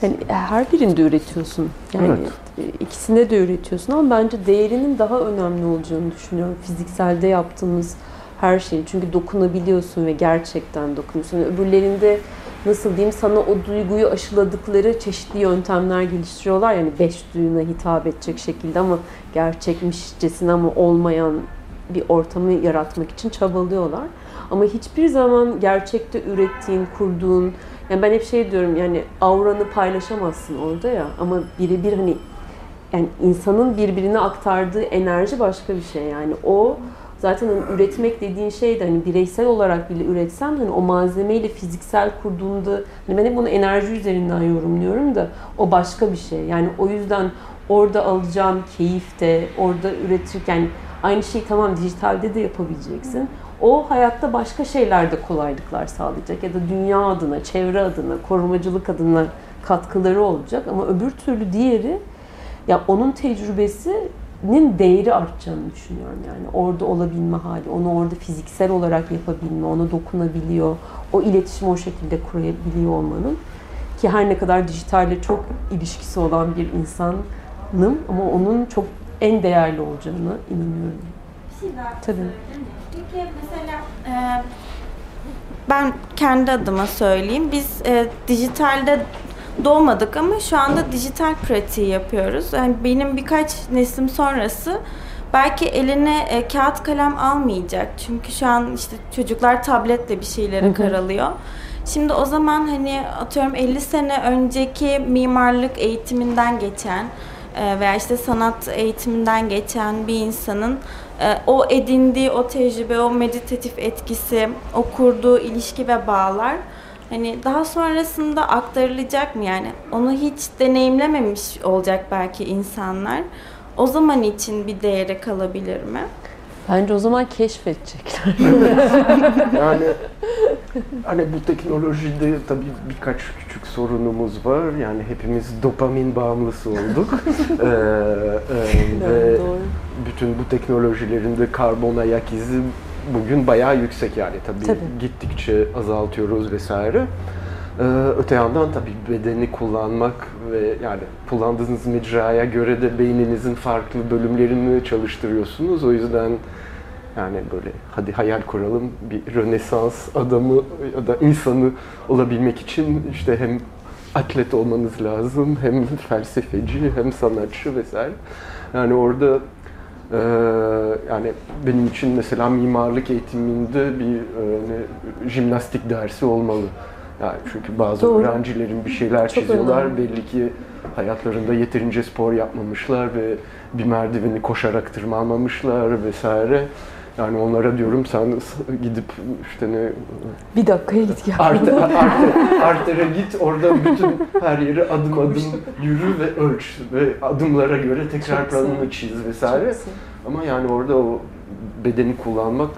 yani her birinde üretiyorsun. Yani Evet. e, ikisinde de üretiyorsun ama bence değerinin daha önemli olacağını düşünüyorum. Fizikselde yaptığımız her şey. Çünkü dokunabiliyorsun ve gerçekten dokunuyorsun. Öbürlerinde nasıl diyeyim sana o duyguyu aşıladıkları çeşitli yöntemler geliştiriyorlar. Yani beş duyuna hitap edecek şekilde ama gerçekmişçesine ama olmayan bir ortamı yaratmak için çabalıyorlar. Ama hiçbir zaman gerçekte ürettiğin, kurduğun, yani ben hep şey diyorum yani auranı paylaşamazsın orada ya ama birebir hani yani insanın birbirine aktardığı enerji başka bir şey yani. O zaten hani üretmek dediğin şey de hani bireysel olarak bile üretsen hani o malzemeyle fiziksel kurduğunda hani ben hep bunu enerji üzerinden yorumluyorum da o başka bir şey. Yani o yüzden orada alacağın keyif de orada üretirken aynı şeyi tamam dijitalde de yapabileceksin o hayatta başka şeylerde kolaylıklar sağlayacak ya da dünya adına, çevre adına, korumacılık adına katkıları olacak ama öbür türlü diğeri ya onun tecrübesinin değeri artacağını düşünüyorum yani orada olabilme hali, onu orada fiziksel olarak yapabilme, ona dokunabiliyor, o iletişimi o şekilde kurabiliyor olmanın ki her ne kadar dijitalle çok ilişkisi olan bir insanım ama onun çok en değerli olacağına inanıyorum. Bir şey daha Tabii. Peki mesela e, ben kendi adıma söyleyeyim. Biz e, dijitalde doğmadık ama şu anda dijital pratiği yapıyoruz. Yani benim birkaç neslim sonrası belki eline e, kağıt kalem almayacak. Çünkü şu an işte çocuklar tabletle bir şeyleri karalıyor. Şimdi o zaman hani atıyorum 50 sene önceki mimarlık eğitiminden geçen veya işte sanat eğitiminden geçen bir insanın o edindiği o tecrübe, o meditatif etkisi, o kurduğu ilişki ve bağlar hani daha sonrasında aktarılacak mı yani? Onu hiç deneyimlememiş olacak belki insanlar. O zaman için bir değeri kalabilir mi? Bence o zaman keşfedecekler. Yani hani bu teknolojide tabii birkaç küçük sorunumuz var. Yani hepimiz dopamin bağımlısı olduk. Ee, e, ve doğru. bütün bu teknolojilerin de karbon ayak izi bugün bayağı yüksek yani tabii, Tabii. gittikçe azaltıyoruz vesaire. Ee, öte yandan tabii bedeni kullanmak ve yani kullandığınız mecraya göre de beyninizin farklı bölümlerini çalıştırıyorsunuz. O yüzden yani böyle hadi hayal kuralım bir Rönesans adamı ya da insanı olabilmek için işte hem atlet olmanız lazım hem felsefeci hem sanatçı vesaire. Yani orada eee, yani benim için mesela mimarlık eğitiminde bir e, jimnastik dersi olmalı. Yani çünkü bazı Doğru. öğrencilerin bir şeyler Çok çiziyorlar. önemli. Belli ki hayatlarında yeterince spor yapmamışlar ve bir merdiveni koşarak tırmanmamışlar vesaire. Yani onlara diyorum sen gidip işte ne Bir dakikaya git gel. Arte, arte, artere git orada bütün her yeri adım adım yürü ve ölç ve adımlara göre tekrar Çok planını çiz vesaire. Çok. Ama yani orada o bedeni kullanmak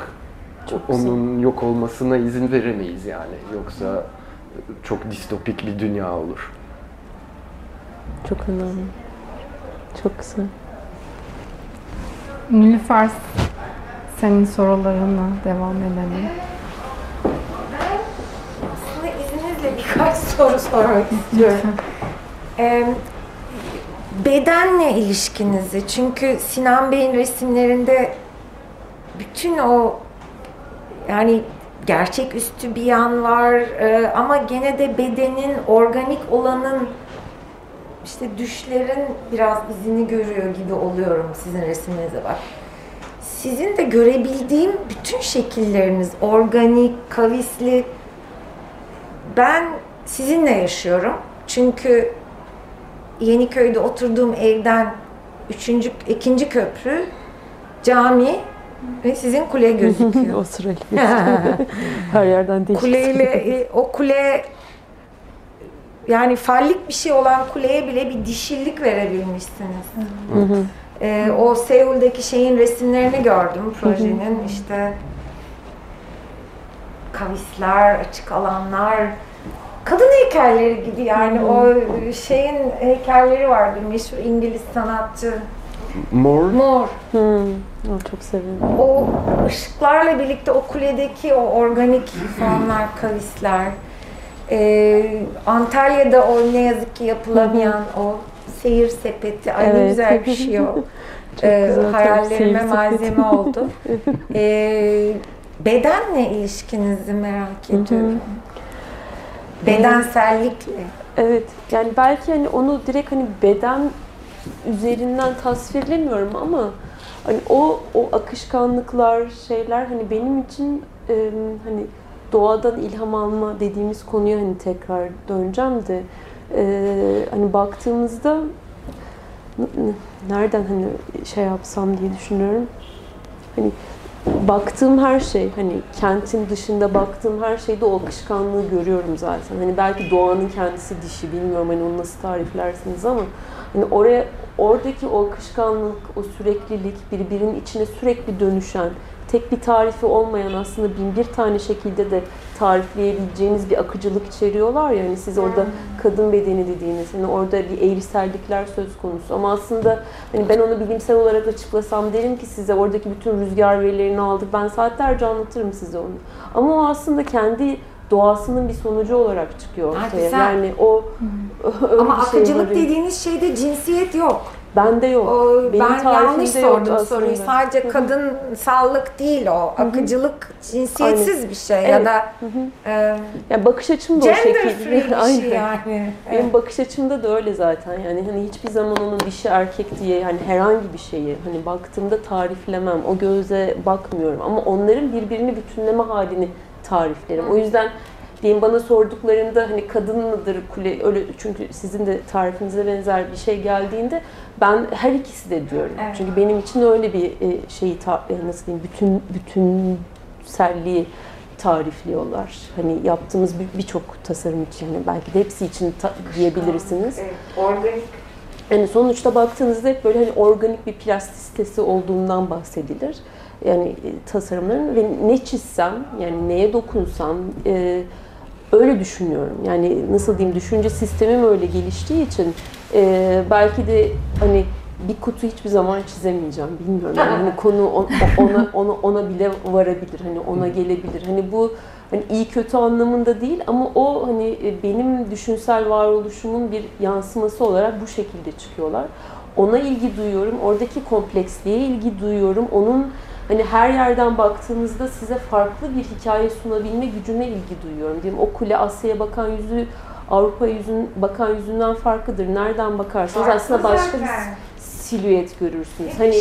Çok güzel. onun yok olmasına izin veremeyiz yani. Yoksa çok distopik bir dünya olur. Çok önemli. Çok güzel. Nilüfer senin sorularına devam edelim. Ben aslında izninizle birkaç soru sormak istiyorum. Ee, bedenle ilişkinizi, çünkü Sinan Bey'in resimlerinde bütün o yani gerçeküstü bir yan var e, ama gene de bedenin, organik olanın işte düşlerin biraz izini görüyor gibi oluyorum sizin resimlerinize bak. Sizin de görebildiğim bütün şekilleriniz organik, kavisli. Ben sizinle yaşıyorum. Çünkü Yeniköy'de oturduğum evden üçüncü, ikinci köprü, cami ve sizin kule gözüküyor. o sırayla Her yerden değişik. Kuleyle e, o kule yani fallik bir şey olan kuleye bile bir dişillik verebilmişsiniz. Ee, o Seul'deki şeyin resimlerini gördüm projenin işte kavisler, açık alanlar, kadın heykelleri gibi yani o şeyin heykelleri vardı meşhur İngiliz sanatçı More Moore. Hı. O çok sevindim. O ışıklarla birlikte o kuledeki o organik formlar, kavisler. Ee, Antalya'da o ne yazık ki yapılamayan o seyir sepeti. Ay ne Evet. güzel bir şey o. Çok Ee, güzel, hayallerime malzeme oldu. Ee, bedenle ilişkinizi merak ediyorum. Bedensellikle. Evet. Yani belki hani onu direkt hani beden üzerinden tasvirlemiyorum ama hani o o akışkanlıklar şeyler hani benim için e, hani doğadan ilham alma dediğimiz konuya hani tekrar döneceğim de e, hani baktığımızda nereden hani şey yapsam diye düşünüyorum. Hani baktığım her şey hani kentin dışında baktığım her şeyde o akışkanlığı görüyorum zaten. Hani belki doğanın kendisi dişi bilmiyorum hani onu nasıl tariflersiniz ama hani oraya oradaki o akışkanlık, o süreklilik, birbirinin içine sürekli dönüşen, tek bir tarifi olmayan aslında bin bir tane şekilde de tarifleyebileceğiniz bir akıcılık içeriyorlar ya hani siz orada kadın bedeni dediğiniz hani orada bir eğrisellikler söz konusu. Ama aslında hani ben onu bilimsel olarak açıklasam derim ki size oradaki bütün rüzgar verilerini aldık. Ben saatlerce anlatırım size onu. Ama o aslında kendi doğasının bir sonucu olarak çıkıyor ortaya güzel. yani o Ama şey akıcılık var. dediğiniz şeyde cinsiyet yok. bende yok O, Benim ben yanlış sordum aslında. soruyu. Sadece Hı hı. kadın sağlık değil o. Akıcılık cinsiyetsiz bir şey ya Evet. da Hı hı. e, Yani bakış açım da o şekilde. bir Aynen. şey yani. Benim bakış açımda da öyle zaten. Yani hani hiçbir zaman onun dişi erkek diye hani herhangi bir şeyi hani baktığımda tariflemem. O göze bakmıyorum ama onların birbirini bütünleme halini tariflerim. O yüzden diyelim bana sorduklarında hani kadın mıdır kule öyle çünkü sizin de tarifinize benzer bir şey geldiğinde ben her ikisi de diyorum. Evet. Çünkü benim için öyle bir e, şeyi e, nasıl diyeyim bütün bütünselliği tarifliyorlar. Hani yaptığımız bir- birçok tasarım için yani belki de hepsi için diyebilirsiniz. Evet, organik. Yani sonuçta baktığınızda hep böyle hani organik bir plastisitesi olduğundan bahsedilir. Yani e, tasarımların ve ne çizsem yani neye dokunsam e, öyle düşünüyorum. Yani nasıl diyeyim düşünce sistemim öyle geliştiği için e, belki de hani bir kutu hiçbir zaman çizemeyeceğim bilmiyorum. Yani hani konu on- ona ona ona bile varabilir. Hani ona gelebilir. Hani bu hani iyi kötü anlamında değil ama o hani e, benim düşünsel varoluşumun bir yansıması olarak bu şekilde çıkıyorlar. Ona ilgi duyuyorum. Oradaki kompleksliğe ilgi duyuyorum. Onun hani her yerden baktığınızda size farklı bir hikaye sunabilme gücüne ilgi duyuyorum. Diyeyim o kule Asya'ya bakan yüzü Avrupa yüzün bakan yüzünden farklıdır. Nereden bakarsanız aslında başka bir silüet görürsünüz. Hep Hani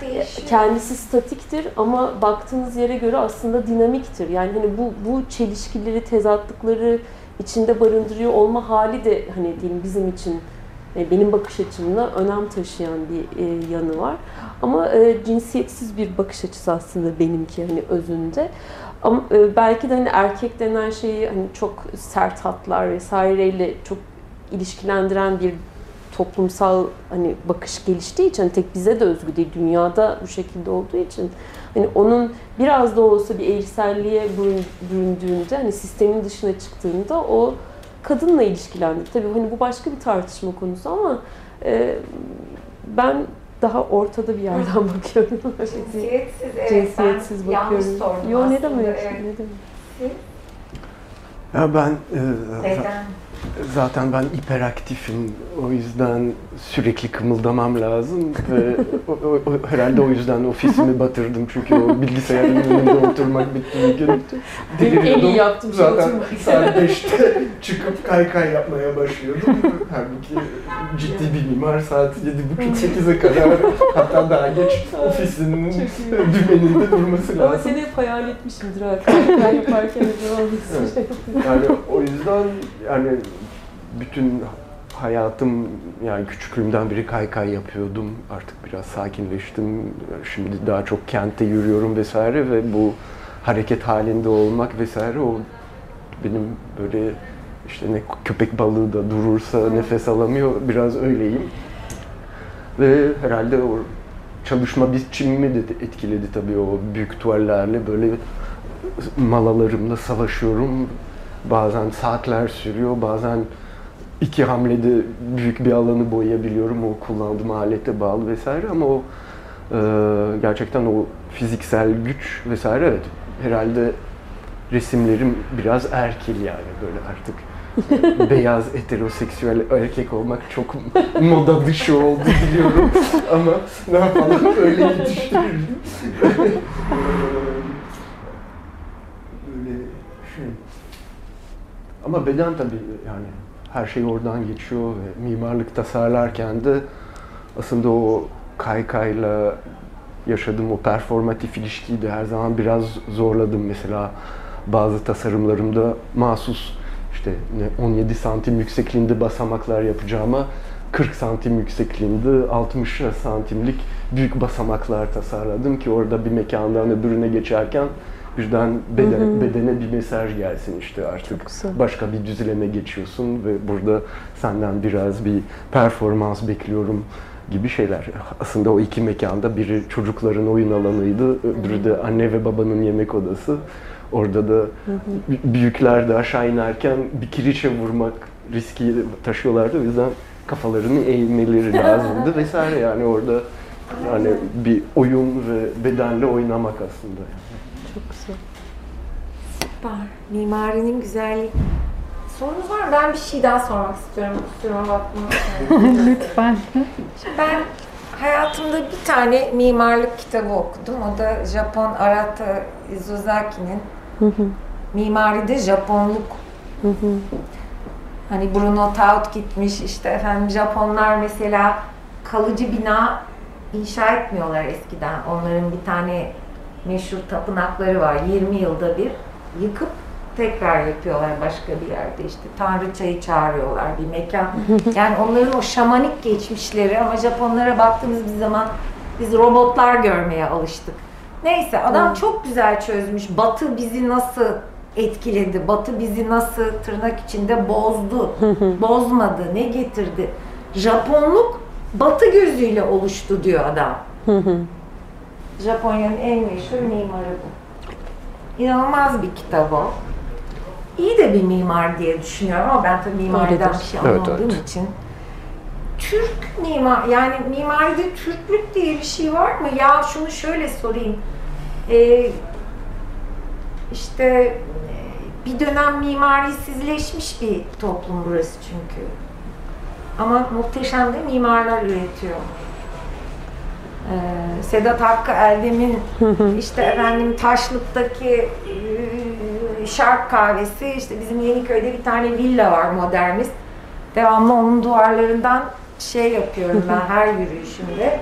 değişiyor. kendisi statiktir ama baktığınız yere göre aslında dinamiktir. Yani hani bu bu çelişkileri, tezatlıkları içinde barındırıyor olma hali de hani diyeyim bizim için e, benim bakış açımla önem taşıyan bir e, yanı var. Ama e, cinsiyetsiz bir bakış açısı aslında benimki hani özünde. Ama e, belki de hani erkek denen şeyi hani çok sert hatlar vesaireyle çok ilişkilendiren bir toplumsal hani bakış geliştiği için hani tek bize de özgü değil dünyada bu şekilde olduğu için hani onun biraz da olsa bir eğriselliğe bürün- büründüğünde hani sistemin dışına çıktığında o kadınla ilişkilendik. Tabii hani bu başka bir tartışma konusu ama e, ben daha ortada bir yerden bakıyorum. Cinsiyetsiz, evet. Cinsiyetsiz ben yanlış bakıyorum. sordum Yo ne demek? evet. Ne demek? Ya ben e, Neden? Zaten ben hiperaktifim. O yüzden sürekli kımıldamam lazım ve o, o- o- herhalde o yüzden ofisimi batırdım. Çünkü o bilgisayarın önünde oturmak bitti bir gün. Benim en iyi Deliriyordum. yaptığım şey Zaten saat 5'te çıkıp kaykay yapmaya başlıyordum. Halbuki ciddi bir mimar saat 7.30-8'e kadar hatta daha geç ofisinin dümeninde durması Ama lazım. seni hep hayal etmişimdir ha. Ben yaparken olmasın Evet. şey. Yani o yüzden yani bütün hayatım yani küçüklüğümden beri kaykay yapıyordum. Artık biraz sakinleştim. Şimdi daha çok kentte yürüyorum vesaire ve bu hareket halinde olmak vesaire o benim böyle işte ne köpek balığı da durursa nefes alamıyor biraz öyleyim. Ve herhalde o çalışma biçimimi de etkiledi tabii o büyük tuvallerle böyle malalarımla savaşıyorum. Bazen saatler sürüyor, bazen iki hamlede büyük bir alanı boyayabiliyorum o kullandığım alete bağlı vesaire ama o e, gerçekten o fiziksel güç vesaire evet herhalde resimlerim biraz erkil yani böyle artık beyaz heteroseksüel erkek olmak çok moda dışı oldu biliyorum ama ne yapalım öyle yetiştirildim. Böyle şey. Ama beden tabii yani her şey oradan geçiyor ve mimarlık tasarlarken de aslında o kaykayla yaşadığım o performatif ilişkiyi de her zaman biraz zorladım. Mesela bazı tasarımlarımda mahsus işte ne 17 santim yüksekliğinde basamaklar yapacağıma 40 santim yüksekliğinde 60 santimlik büyük basamaklar tasarladım ki orada bir mekandan öbürüne geçerken birden beden, Hı hı. bedene bir mesaj gelsin işte artık başka bir düzleme geçiyorsun ve burada senden biraz bir performans bekliyorum gibi şeyler. Aslında o iki mekanda biri çocukların oyun alanıydı, öbürü de anne ve babanın yemek odası. Orada da büyükler de aşağı inerken bir kiriçe vurmak riski taşıyorlardı. O yüzden kafalarını eğmeleri lazımdı vesaire yani orada yani bir oyun ve bedenle oynamak aslında. Çok güzel. Süper. Mimarinin güzelliği. Sorunuz var mı? Ben bir şey daha sormak istiyorum. Kusuruma bakmayın. Lütfen. Ben hayatımda bir tane mimarlık kitabı okudum. O da Japon Arata Izuzaki'nin Mimaride Japonluk. Hani Bruno Taut gitmiş işte efendim Japonlar mesela kalıcı bina inşa etmiyorlar eskiden. Onların bir tane meşhur tapınakları var. 20 yılda bir yıkıp tekrar yapıyorlar başka bir yerde işte tanrıçayı çağırıyorlar bir mekan. Yani onların o şamanik geçmişleri ama Japonlara baktığımız bir zaman biz robotlar görmeye alıştık. Neyse adam çok güzel çözmüş. Batı bizi nasıl etkiledi? Batı bizi nasıl tırnak içinde bozdu? Bozmadı. Ne getirdi? Japonluk Batı gözüyle oluştu diyor adam. Japonya'nın en meşhur mimarı bu. İnanılmaz bir kitap o. İyi de bir mimar diye düşünüyorum ama ben tabii mimariden bir şey Evet, anlamadığım evet. için. Türk mimar, yani mimaride Türklük diye bir şey var mı? Ya şunu şöyle sorayım. Ee, işte e, bir dönem mimarisizleşmiş bir toplum burası çünkü. Ama muhteşem de mimarlar üretiyor. Ee, Sedat Hakkı Eldem'in işte efendim Taşlık'taki e, şark kahvesi işte bizim Yeniköy'de bir tane villa var modernist. Devamlı onun duvarlarından şey yapıyorum ben her yürüyüşümde.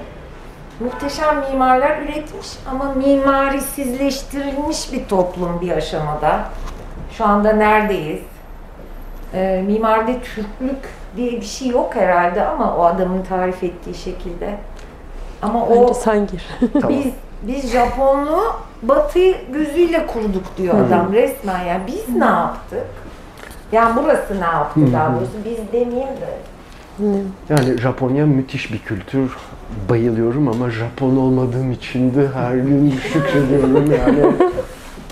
Muhteşem mimarlar üretmiş ama mimarisizleştirilmiş bir toplum bir aşamada. Şu anda neredeyiz? Ee, mimaride Türklük diye bir şey yok herhalde ama o adamın tarif ettiği şekilde. Ama o Bence sen gir. Tamam. biz biz Japonluğu Batı gözüyle kurduk diyor adam resmen yani biz ne yaptık? Yani burası ne yaptı daha doğrusu biz demeyeyim de. Yani Japonya müthiş bir kültür. Bayılıyorum ama Japon olmadığım için de her gün şükrediyorum yani.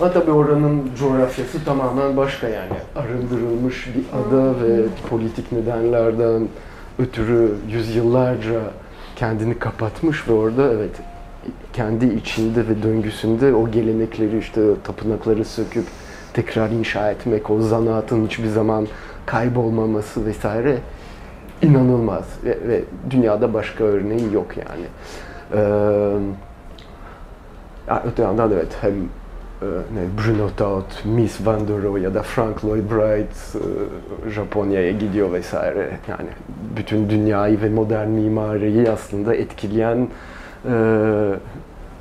Ama tabii oranın coğrafyası tamamen başka yani. Arındırılmış bir ada ve politik nedenlerden ötürü yüzyıllarca kendini kapatmış ve orada evet kendi içinde ve döngüsünde o gelenekleri işte tapınakları söküp tekrar inşa etmek, o zanaatın hiçbir zaman kaybolmaması vesaire inanılmaz ve, ve dünyada başka örneği yok yani. Ee, öte yandan evet hem ne, Bruno Taut, Miss Van der Rohe ya da Frank Lloyd Wright e, Japonya'ya gidiyor vesaire. Yani bütün dünyayı ve modern mimariyi aslında etkileyen e,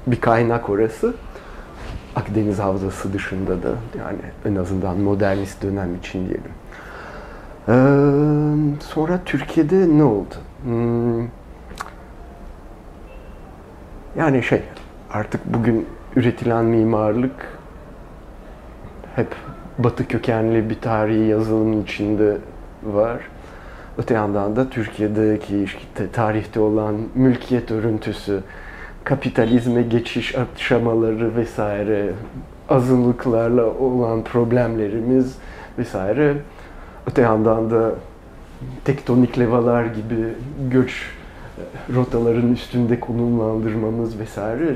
bir kaynak orası. Akdeniz Havzası dışında da yani en azından modernist dönem için diyelim. Sonra Türkiye'de ne oldu? Hmm, yani şey artık bugün üretilen mimarlık hep batı kökenli bir tarihi yazılım içinde var. Öte yandan da Türkiye'deki işte tarihte olan mülkiyet örüntüsü, kapitalizme geçiş aşamaları vesaire, azınlıklarla olan problemlerimiz vesaire. Öte yandan da tektonik levalar gibi göç rotaların üstünde konumlandırmamız vesaire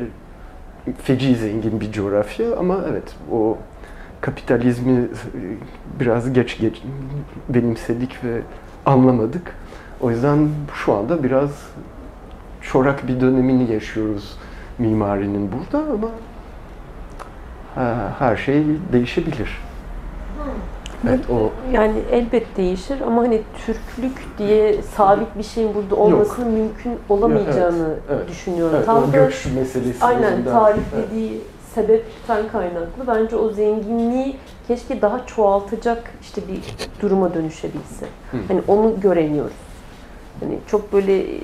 feci zengin bir coğrafya ama evet o kapitalizmi biraz geç geç benimsedik ve anlamadık. O yüzden şu anda biraz çorak bir dönemini yaşıyoruz mimarinin burada ama her şey değişebilir. Evet, o yani elbet değişir ama hani Türklük diye sabit bir şeyin burada olmasının Yok. mümkün olamayacağını evet, evet, düşünüyorum. Evet, Tam o göç meselesi. Aynen tariflediği evet. sebepten kaynaklı. Bence o zenginliği keşke daha çoğaltacak işte bir duruma dönüşebilse. Hı. Hani onu göremiyoruz. Hani çok böyle e,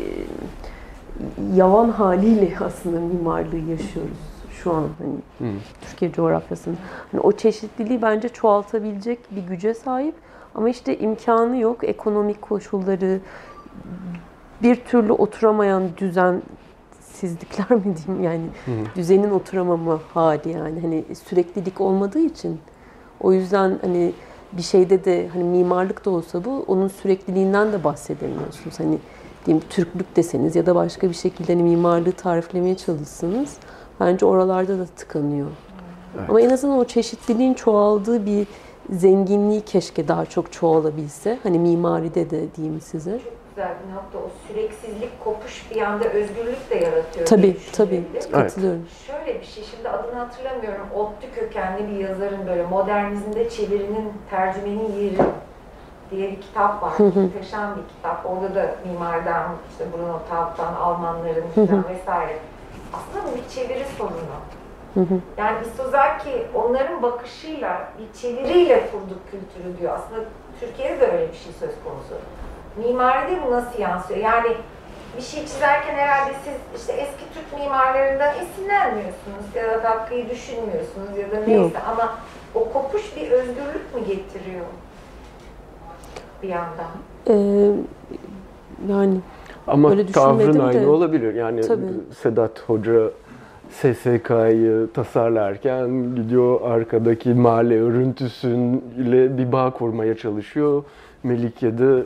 yavan haliyle aslında mimarlığı yaşıyoruz şu an hani hmm. Türkiye coğrafyasında. Hani o çeşitliliği bence çoğaltabilecek bir güce sahip ama işte imkanı yok. Ekonomik koşulları bir türlü oturamayan düzensizlikler mi diyeyim yani hmm. düzenin oturamama hali yani hani süreklilik olmadığı için o yüzden hani bir şeyde de hani mimarlık da olsa bu onun sürekliliğinden de bahsedemiyorsunuz. Hani diyeyim Türklük deseniz ya da başka bir şekilde hani mimarlığı tariflemeye çalışsınız bence oralarda da tıkanıyor. Evet. Ama en azından o çeşitliliğin çoğaldığı bir zenginliği keşke daha çok çoğalabilse. Hani mimaride de diyeyim size. Çok güzel bir nokta. O süreksizlik, kopuş bir anda özgürlük de yaratıyor. Tabii, tabii. Katılıyorum. Evet. Şöyle bir şey, şimdi adını hatırlamıyorum. Ottu kökenli bir yazarın böyle modernizmde çevirinin, tercümenin yeri diye bir kitap var. Muhteşem bir kitap. Orada da mimardan, işte Bruno Taub'dan, Almanların falan vesaire aslında bu bir çeviri sorunu. Hı hı. Yani Isozaki onların bakışıyla, bir çeviriyle kurduk kültürü diyor. Aslında Türkiye'de de öyle bir şey söz konusu. Mimaride bu nasıl yansıyor? Yani bir şey çizerken herhalde siz işte eski Türk mimarlarından esinlenmiyorsunuz ya da dakikayı düşünmüyorsunuz ya da neyse Yok. ama o kopuş bir özgürlük mü getiriyor bir yandan? Ee, yani ama Öyle tavrın aynı de. olabilir. Yani Tabii. Sedat Hoca SSK'yı tasarlarken gidiyor arkadaki mahalle örüntüsüyle bir bağ kurmaya çalışıyor. Melike'de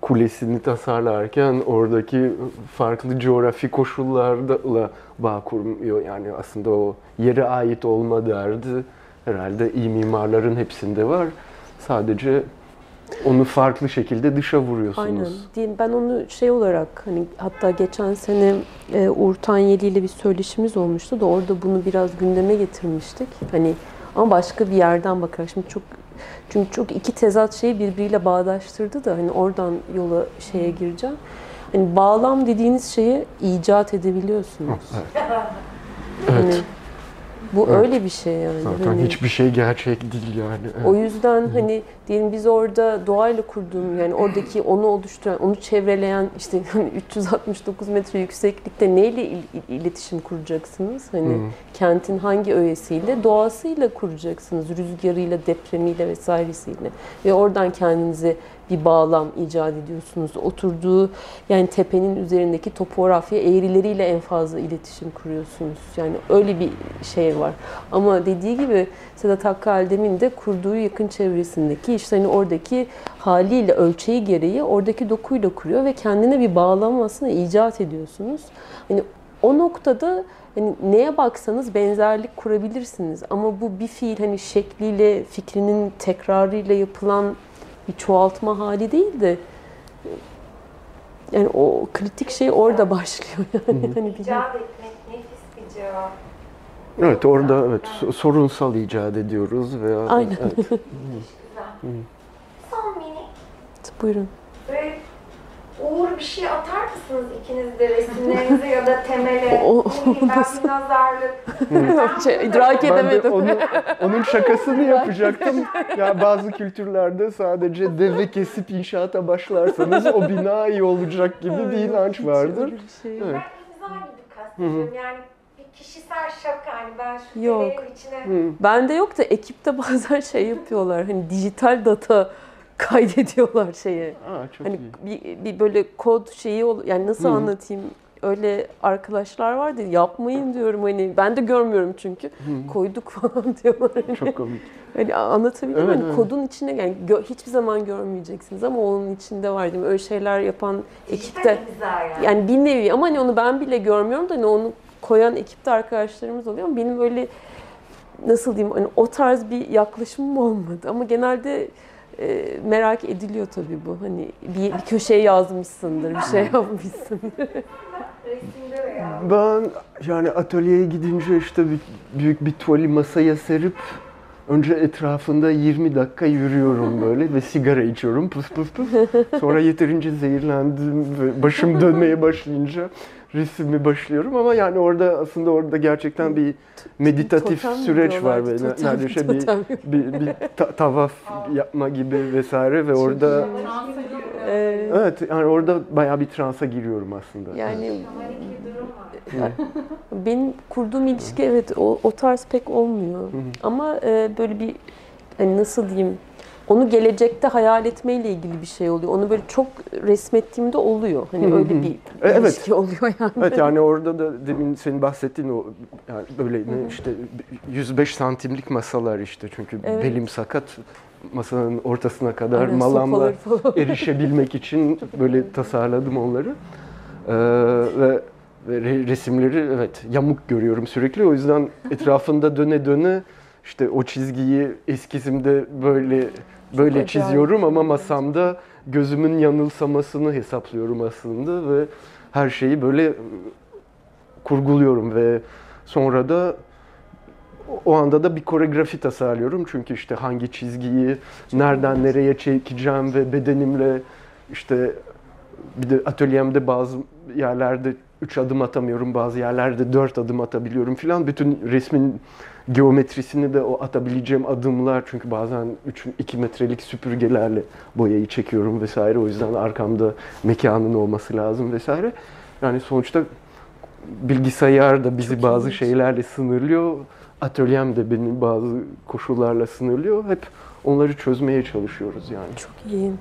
kulesini tasarlarken oradaki farklı coğrafi koşullarla bağ kurmuyor. Yani aslında o yere ait olma derdi herhalde iyi mimarların hepsinde var. Sadece onu farklı şekilde dışa vuruyorsunuz. Aynen. Ben onu şey olarak hani hatta geçen sene e, Uğur Tanyeli ile bir söyleşimiz olmuştu da orada bunu biraz gündeme getirmiştik. Hani ama başka bir yerden bakarak şimdi çok çünkü çok iki tezat şeyi birbiriyle bağdaştırdı da hani oradan yola şeye gireceğim. Hani bağlam dediğiniz şeyi icat edebiliyorsunuz. Evet. Hani, evet. Bu evet. öyle bir şey yani. Zaten hani, hiçbir şey gerçek değil yani. Evet. O yüzden hani Diyelim biz orada doğayla kurduğum yani oradaki onu oluşturan, onu çevreleyen işte hani 369 metre yükseklikte neyle il- il- iletişim kuracaksınız? Hani Hı. kentin hangi öğesiyle? Doğasıyla kuracaksınız. Rüzgarıyla, depremiyle vesairesiyle. Ve oradan kendinize bir bağlam icat ediyorsunuz. Oturduğu yani tepenin üzerindeki topografya eğrileriyle en fazla iletişim kuruyorsunuz. Yani öyle bir şey var. Ama dediği gibi Sedat Hakkı Aldem'in de kurduğu yakın çevresindeki işte hani oradaki haliyle ölçeği gereği oradaki dokuyla kuruyor ve kendine bir bağlam aslında icat ediyorsunuz. Hani o noktada hani neye baksanız benzerlik kurabilirsiniz ama bu bir fiil hani şekliyle, fikrinin tekrarıyla yapılan bir çoğaltma hali değil de yani o kritik şey orada başlıyor yani. Hani bir- İcat etmek nefis bir cevap. Evet orada evet so- sorunsal icat ediyoruz veya Aynen. evet. Güzel. Son minik Buyurun. Böyle Uğur bir şey atar mısınız ikiniz de resimlerinize ya da temele? O- ben bir nazarlık. Şey, idrak edemedim. onu, onun şakasını yapacaktım. Ya bazı kültürlerde sadece deve kesip inşaata başlarsanız o bina iyi olacak gibi bir inanç vardır. Şey. Evet. Ben imza gibi kastediyorum. Yani kişisel şaka hani ben şu Yok. içine Hı. Bende yok da ekipte bazen şey yapıyorlar. Hani dijital data kaydediyorlar şeye. Aa, çok Hani iyi. bir, bir böyle kod şeyi ol yani nasıl Hı hı. anlatayım? Öyle arkadaşlar vardı. Yapmayın diyorum hani ben de görmüyorum çünkü. Hı. Koyduk falan diyorlar. Hani, Çok komik. hani anlatabiliyor? Evet, Hani evet. kodun içine yani gö- hiçbir zaman görmeyeceksiniz ama onun içinde var değil mi? Öyle şeyler yapan ekipte yani. yani bir nevi ama hani onu ben bile görmüyorum da hani onu koyan ekipte arkadaşlarımız oluyor ama benim öyle nasıl diyeyim hani o tarz bir yaklaşımım olmadı ama genelde e, merak ediliyor tabii bu. Hani bir, bir köşeye yazmışsındır, bir şey yapmışsındır. Ben yani atölyeye gidince işte bir, büyük bir tuvali masaya serip önce etrafında 20 dakika yürüyorum böyle ve sigara içiyorum pıf pıf pıf. Sonra yeterince zehirlendim ve başım dönmeye başlayınca resmi başlıyorum ama yani orada aslında orada gerçekten bir meditatif Totem süreç var Totem, neredeyse bir, totem. bir, bir ta- tavaf yapma gibi vesaire ve orada Ee, evet yani orada bayağı bir transa giriyorum aslında. yani Şamanik bir durum var. benim kurduğum ilişki evet o, o tarz pek olmuyor. Hı hı. Ama e, böyle bir hani nasıl diyeyim onu gelecekte hayal etmeyle ilgili bir şey oluyor. Onu böyle çok resmettiğimde oluyor. Hani öyle hı. bir E, evet. ilişki oluyor yani. Evet yani orada da demin senin bahsettiğin o yani böyle ne işte 105 santimlik masalar işte çünkü Evet. belim sakat masanın ortasına kadar Aynen, malamla erişebilmek için böyle tasarladım onları. Ee, ve ve re- resimleri evet yamuk görüyorum sürekli o yüzden etrafında döne döne işte o çizgiyi eskizimde böyle böyle acayip. çiziyorum ama masamda gözümün yanılsamasını hesaplıyorum aslında ve her şeyi böyle kurguluyorum ve sonra da o anda da bir koreografi tasarlıyorum çünkü işte hangi çizgiyi nereden nereye çekeceğim ve bedenimle işte bir de atölyemde bazı yerlerde 3 adım atamıyorum, bazı yerlerde 4 adım atabiliyorum filan. Bütün resmin geometrisini de o atabileceğim adımlar çünkü bazen 3 2 metrelik süpürgelerle boyayı çekiyorum vesaire. O yüzden arkamda mekanın olması lazım vesaire. Yani sonuçta bilgisayar da bizi Çok bazı ilginç. şeylerle sınırlıyor. Atölyem de beni bazı koşullarla sınırlıyor. Hep onları çözmeye çalışıyoruz yani. Çok ilginç.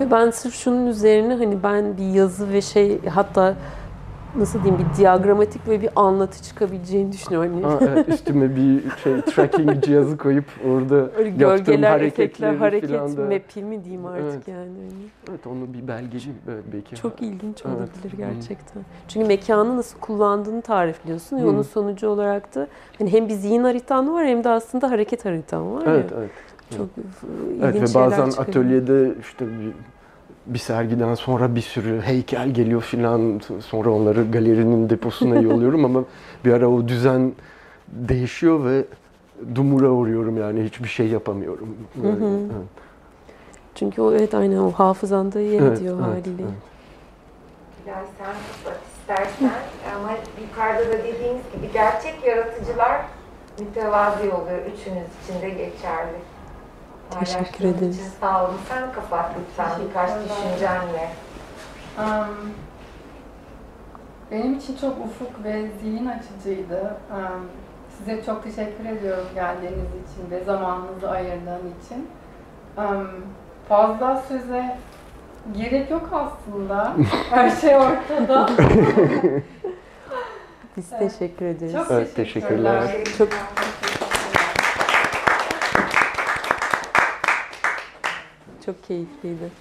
Ve ben sırf şunun üzerine hani ben bir yazı ve şey hatta nasıl diyeyim bir diagramatik ve bir anlatı çıkabileceğini düşünüyorum. Ha, evet, üstüme bir şey tracking cihazı koyup orada Öyle gölgeler, efektler, hareketleri hareket da- mapi mi diyeyim artık Evet. yani. Evet onu bir belgeli evet, belki. Çok ilginç Evet. olabilir gerçekten. Çünkü mekanı nasıl kullandığını tarifliyorsun ve Hı. onun sonucu olarak da hani hem bir zihin haritan var hem de aslında hareket haritan var Evet ya. evet. Çok ilginç Evet ve bazen atölyede işte bir, bir sergiden sonra bir sürü heykel geliyor filan sonra onları galerinin deposuna yolluyorum ama bir ara o düzen değişiyor ve dumura uğruyorum yani hiçbir şey yapamıyorum. Hı hı. Evet, Çünkü o evet aynen o hafızanda yer evet, ediyor evet, haliyle. evet. Bilal sen istersen ama yukarıda da dediğiniz gibi gerçek yaratıcılar mütevazi oluyor. Üçünüz için de geçerli. Teşekkür ederiz. için sağ olun. Sen kapat lütfen birkaç düşüncenle. Am, benim için çok ufuk ve zihin açıcıydı. Am, size çok teşekkür ediyorum geldiğiniz için ve zamanınızı ayırdığın için. Am, fazla söze gerek yok aslında. Her şey ortada. Biz Evet. teşekkür ederiz. Çok Evet, teşekkürler. teşekkürler. Çok çok keyifliydi.